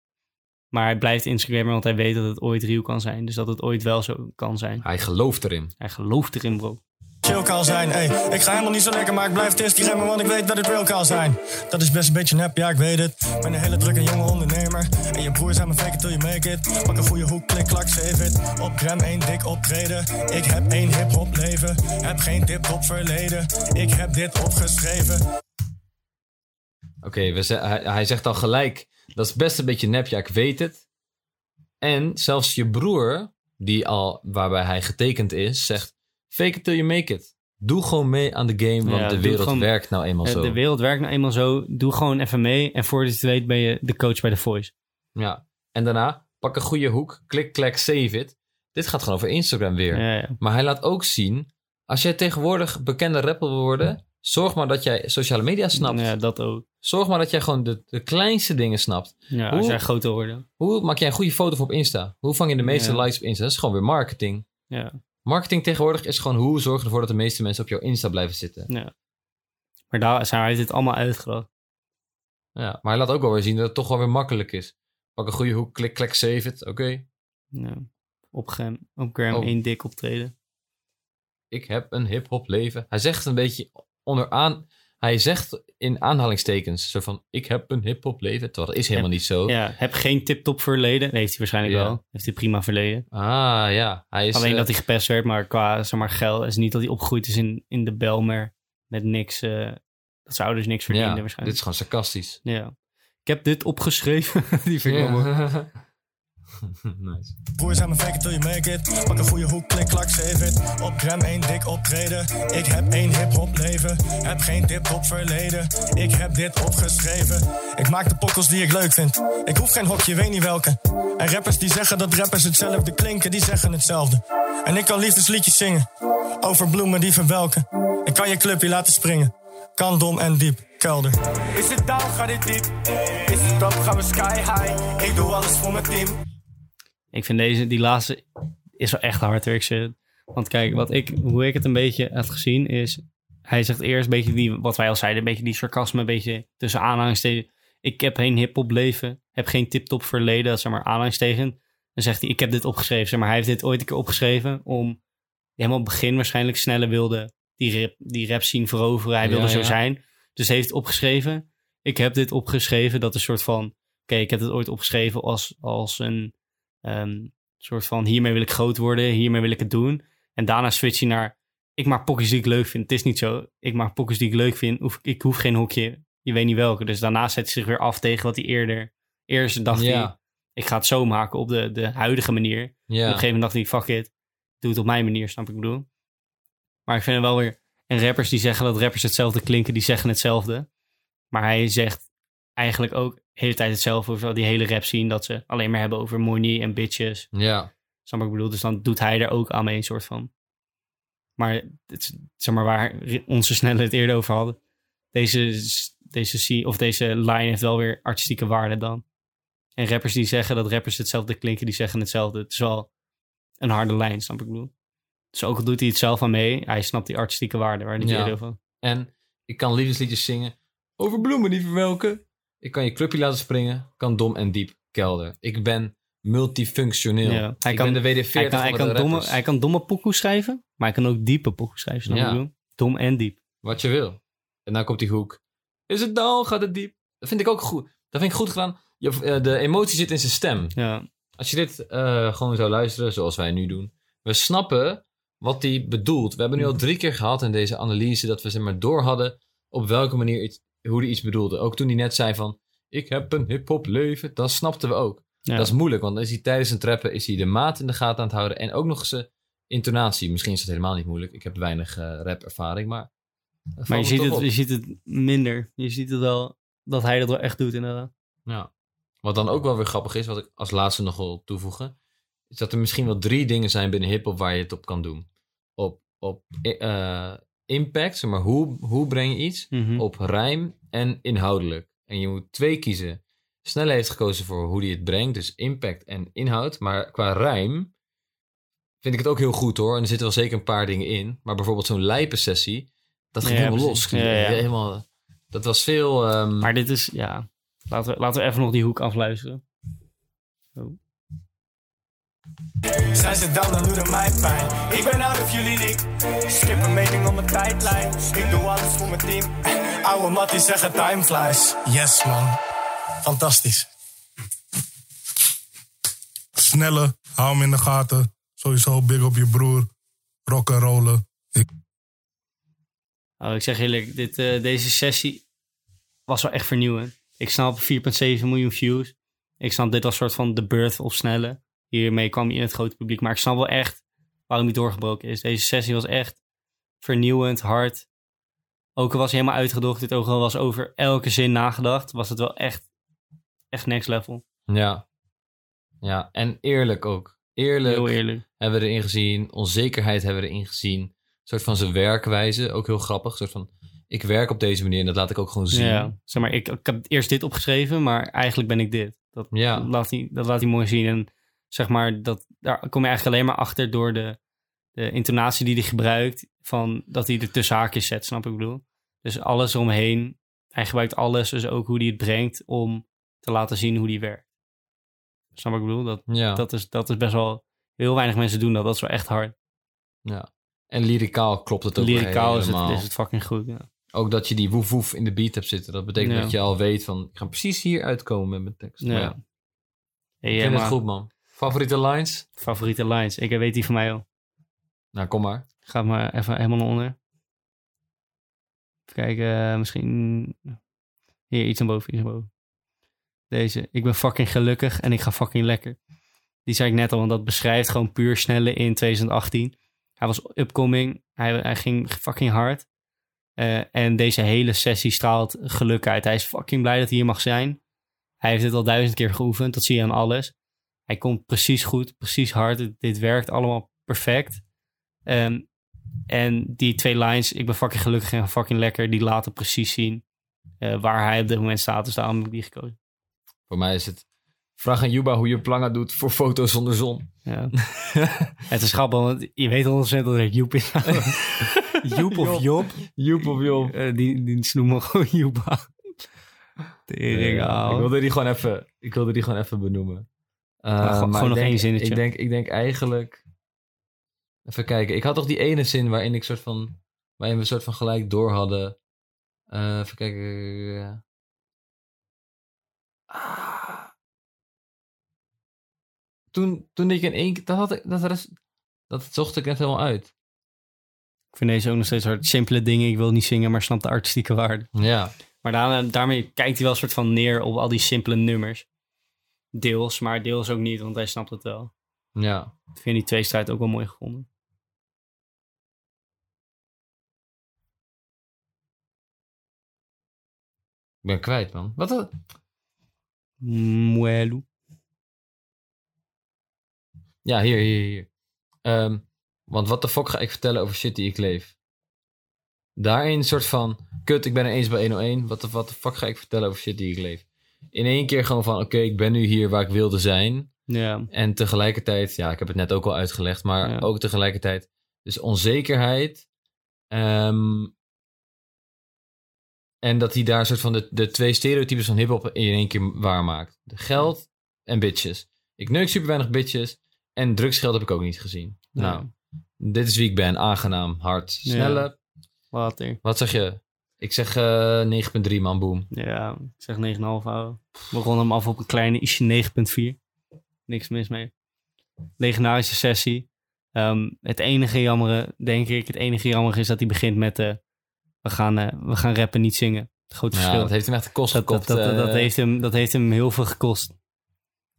Maar hij blijft Instagrammer, want hij weet dat het ooit real kan zijn. Dus dat het ooit wel zo kan zijn. Hij gelooft erin. Hij gelooft erin, bro. Chill zijn. Ey, ik ga helemaal niet zo lekker, maar ik blijf remmen, want ik weet dat het real kan zijn. Dat is best een beetje nep, ja, ik weet het. Ik ben een hele drukke jonge ondernemer. En je broer zei me fake it till you make it. Pak een goede hoek, klik, klak, save it. Op gram één dik optreden. Ik heb één hip-hop leven. Heb geen tip-top verleden. Ik heb dit opgeschreven. Oké, ze- hij, hij zegt al gelijk, dat is best een beetje nep, ja, ik weet het. En zelfs je broer, die al, waarbij hij getekend is, zegt, fake it till you make it. Doe gewoon mee aan de game, want Ja, de wereld gewoon- werkt nou eenmaal Eh, zo. De wereld werkt nou eenmaal zo. Doe gewoon even mee. En voordat je het weet ben je de coach bij The Voice. Ja. En daarna, pak een goede hoek, klik, klak, save it. Dit gaat gewoon over Instagram weer. Ja, ja. Maar hij laat ook zien Als jij tegenwoordig bekende rapper wil worden, zorg maar dat jij sociale media snapt. Ja, dat ook. Zorg maar dat jij gewoon de, de kleinste dingen snapt. Ja, Hoe- als jij groter wordt. Hoe maak jij een goede foto voor op Insta? Hoe vang je de meeste Ja. likes op Insta? Dat is gewoon weer marketing. Ja, Marketing tegenwoordig is gewoon hoe zorg je ervoor dat de meeste mensen op jouw Insta blijven zitten. ja. Maar daar zijn hij dit allemaal uitgedacht. Ja, maar hij laat ook wel weer zien dat het toch wel weer makkelijk is. Pak een goede hoek, klik, klik, save it. Oké, Ja. Op Gram, op Gram Oh. één dik optreden. ik heb een hip-hop leven. Hij zegt een beetje onderaan. Hij zegt in aanhalingstekens zo van: Ik heb een hip-hop leven. Terwijl dat is helemaal niet zo. Ja, heb geen tip-top verleden. Dat heeft hij waarschijnlijk Ja. wel. Heeft hij prima verleden. Ah ja, hij is. Alleen eh, dat hij gepest werd, maar qua zeg maar, geld is niet dat hij opgegroeid is in, in de Belmer met niks. eh, dat zijn ouders niks verdienden ja, dit waarschijnlijk. is gewoon sarcastisch. Ja. Ik heb dit opgeschreven. Die vind ik wel mooi. nice. Broers aan me fake till you make it. Pak een goede hoek, klik, klak, save it. Op gram één dik optreden. Ik heb één hip-hop leven. Heb geen tip-top verleden. Ik heb dit opgeschreven. Ik maak de pokkels die ik leuk vind. Ik hoef geen hokje, weet niet welke. En rappers die zeggen dat rappers hetzelfde klinken, die zeggen hetzelfde. En ik kan liefdesliedjes zingen. Over bloemen die verwelken. Ik kan je clubje laten springen. Kan dom en diep, kelder. Is het down, gaat dit diep? Is het top, gaan we sky high? Ik doe alles voor mijn team. Ik vind deze, die laatste, is wel echt hard shit. Want kijk, wat ik, hoe ik het een beetje heb gezien is... Hij zegt eerst een beetje die, wat wij al zeiden, een beetje die sarcasme, een beetje tussen aanhalingstekens. Ik heb geen hip-hop leven, heb geen tip-top verleden, dat zeg maar aanhalingstekens. Dan zegt hij, ik heb dit opgeschreven. Zeg maar, hij heeft dit ooit een keer opgeschreven om helemaal op het begin waarschijnlijk sneller wilde die rap, die rap zien veroveren. Hij wilde Ja, zo ja. zijn. Dus heeft opgeschreven. Ik heb dit opgeschreven. Dat is een soort van. Oké, ik heb het ooit opgeschreven als, als een ehm, soort van. Hiermee wil ik groot worden. Hiermee wil ik het doen. En daarna switch je naar. Ik maak pockets die ik leuk vind. Het is niet zo. Ik maak pockets die ik leuk vind. Hoef, ik hoef geen hokje. Je weet niet welke. Dus daarna zet hij zich weer af tegen wat hij eerder. Eerst dacht hij. Ja, Ik ga het zo maken op de, de huidige manier. En op een ja. gegeven moment dacht hij, fuck it, doe het op mijn manier, snap ik bedoel. Maar ik vind het wel weer, en rappers die zeggen dat rappers hetzelfde klinken, die zeggen hetzelfde. Maar hij zegt eigenlijk ook hele tijd hetzelfde over die hele rap zien, dat ze alleen maar hebben over money en bitches. ja. Snap ik bedoel? Dus dan doet hij er ook aan mee, een soort van. Maar, het, is, zeg maar waar onze snelle het eerder over hadden. Deze, deze, of deze line heeft wel weer artistieke waarde dan. En rappers die zeggen dat rappers hetzelfde klinken, die zeggen hetzelfde. Het is wel een harde lijn, snap ik bedoel. Dus ook al doet hij het zelf aan mee, hij snapt die artistieke waarde waar hij Ja. had. En ik kan liefdesliedjes zingen over bloemen die verwelken. Ik kan je clubje laten springen. Kan dom en diep kelder. Ik ben multifunctioneel. Ja. Hij ik kan- ben de WD-40 Hij kan, hij, kan de domme, hij kan domme pokoes schrijven, maar hij kan ook diepe pokoes schrijven, Ja. ik? Dom en diep. Wat je wil. En dan komt die hoek. Is het down, gaat het diep. Dat vind ik ook goed. Dat vind ik goed gedaan. Je, eh, de emotie zit in zijn stem. Ja, Als je dit eh, gewoon zou luisteren, zoals wij nu doen. We snappen wat hij bedoelt. We hebben nu al drie keer gehad in deze analyse dat we zeg maar door hadden op welke manier iets, hoe hij iets bedoelde. Ook toen hij net zei van, ik heb een hip-hop leven. Dat snapten we ook. ja. Dat is moeilijk, want dan is hij tijdens een trappen is hij de maat in de gaten aan het houden. En ook nog eens zijn intonatie. Misschien is dat helemaal niet moeilijk. Ik heb weinig eh rap-ervaring, maar... maar je ziet, het, op. je ziet het minder. Je ziet het wel, dat hij dat wel echt doet inderdaad. Ja. Wat dan ook wel weer grappig is, wat ik als laatste nog wil toevoegen, is dat er misschien wel drie dingen zijn binnen hip-hop waar je het op kan doen. Op, op eh, impact, zeg maar hoe, hoe breng je iets, Mhm. op rijm en inhoudelijk. En je moet twee kiezen. Snelle heeft gekozen voor hoe hij het brengt, dus impact en inhoud. Maar qua rijm vind ik het ook heel goed hoor. En er zitten wel zeker een paar dingen in. Maar bijvoorbeeld zo'n lijpensessie, dat ging Ja, helemaal precies. los. Ja, ja. Helemaal, dat was veel... ehm, Maar dit is, ja. Laten we, laten we even nog die hoek afluisteren. Oh. Zijn ze down, dan doet het mij pijn. Ik ben out of jullie league. Skip een meting op mijn tijdlijn. Ik doe alles voor mijn team. Oude Mattie zeggen time flies. Yes, man. Fantastisch. Snelle, hou hem in de gaten. Sowieso big op je broer. Rock en rollen. Ik, Oh, ik zeg eerlijk, dit, eh, deze sessie was wel echt vernieuwend. Ik snap 4,7 miljoen views. Ik snap dit als soort van de birth of snelle. Hiermee kwam hij in het grote publiek. Maar ik snap wel echt waarom hij doorgebroken is. Deze sessie was echt vernieuwend, hard. Ook al was hij helemaal uitgedokterd, ook al was over elke zin nagedacht, was het wel echt, echt next level. Ja. Ja, en eerlijk ook. Eerlijk, Heel eerlijk. hebben we erin gezien. Onzekerheid hebben we erin gezien. soort van zijn werkwijze ook heel grappig. Een soort van, ik werk op deze manier en dat laat ik ook gewoon zien. Ja, zeg maar, ik, ik heb eerst dit opgeschreven, maar eigenlijk ben ik dit. Dat, Ja. dat, laat, hij, dat laat hij mooi zien. En zeg maar, dat, daar kom je eigenlijk alleen maar achter door de, de intonatie die hij gebruikt. Van dat hij er tussen haakjes zet, snap ik bedoel? Dus alles omheen. Hij gebruikt alles, dus ook hoe hij het brengt om te laten zien hoe hij werkt. Snap ik bedoel? Dat, Ja. dat, is, dat is best wel... Heel weinig mensen doen dat. Dat is wel echt hard. ja. En lyricaal klopt het ook Lyricaal is het, is het fucking goed. Ja. Ook dat je die woef woef in de beat hebt zitten. Dat betekent Ja. dat je al weet van, ik ga precies hier uitkomen met mijn tekst. Maar Ja. Hey, ik vind het goed man. Favoriete lines? Favoriete lines. Ik weet die van mij al. Nou, kom maar. Ga maar even helemaal naar onder. Even kijken, eh, misschien... Hier, iets naar boven, iets boven. Deze. Ik ben fucking gelukkig en ik ga fucking lekker. Die zei ik net al, want dat beschrijft gewoon puur snelle in 2018. Hij was upcoming, hij, hij ging fucking hard. Eh, en deze hele sessie straalt geluk uit. Hij is fucking blij dat hij hier mag zijn. Hij heeft dit al duizend keer geoefend, dat zie je aan alles. Hij komt precies goed, precies hard. Dit, dit werkt allemaal perfect. Ehm, en die twee lines, ik ben fucking gelukkig en fucking lekker, die laten precies zien eh, waar hij op dit moment staat. Dus daarom heb ik die gekozen. Voor mij is het, vraag aan Juba hoe je planga doet voor foto's zonder zon. Ja. het is grappig, want je weet 100% dat ik Joep is. Joep of Job, Joep of Job. eh, die, die noemen gewoon Joepa. Tering, Ja, ouwe. ik wilde die gewoon even, ik wilde die gewoon even benoemen. Maar gewoon- maar gewoon ik nog denk- één zinnetje. Ik denk, ik denk eigenlijk... Even kijken. Ik had toch die ene zin waarin ik soort van... Waarin we soort van gelijk door hadden. Eh, even kijken. Ah. Toen, toen ik in één keer... Dat, had ik, dat, rest- dat zocht ik net helemaal uit. Ik vind deze ook nog steeds hard. Simpele dingen, ik wil niet zingen, maar snap de artistieke waarde. Ja. Maar daarna, daarmee kijkt hij wel een soort van neer op al die simpele nummers. Deels, maar deels ook niet, want hij snapt het wel. Ja. Ik vind die tweestrijd ook wel mooi gevonden. Ik ben kwijt, man. Wat? dat- Muelu. Ja, hier, hier, hier. Ehm, want wat de fuck ga ik vertellen over shit die ik leef? Daarin een soort van... Kut, ik ben er eens bij 101. Wat de, wat de fuck ga ik vertellen over shit die ik leef? In één keer gewoon van... Oké, ik ben nu hier waar ik wilde zijn. Ja, En tegelijkertijd... Ja, ik heb het net ook al uitgelegd. Maar Ja. ook tegelijkertijd... Dus onzekerheid. ehm, en dat hij daar een soort van de, de twee stereotypes van hiphop in één keer waarmaakt. Geld en bitches. Ik neuk super weinig bitches. En drugsgeld heb ik ook niet gezien. Nou, dit is wie ik ben. Aangenaam, hard, snelle. Water. Wat zeg je? Ik zeg eh 9.3 man, boom. Ja, ik zeg 9,5 ouwe. We ronden hem af op een kleine ietsje 9,4. Niks mis mee. Legendarische sessie. Ehm, het enige jammere, denk ik, het enige jammere is dat hij begint met eh, we, gaan, eh, we gaan rappen, niet zingen. Het grote Ja, verschil. dat heeft hem echt de kost dat, dat, dat, dat heeft hem, dat heeft hem heel veel gekost.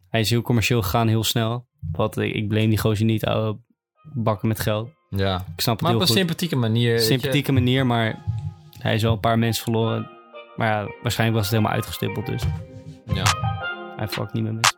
Hij is heel commercieel gegaan, heel snel. Wat, ik, ik blame die gozer niet, ouwe bakken met geld. ja. Ik snap het Maar op heel een goed. sympathieke manier. sympathieke manier, maar hij is wel een paar mensen verloren. Maar ja, waarschijnlijk was het helemaal uitgestippeld, dus Ja. hij fuckt niet meer mensen.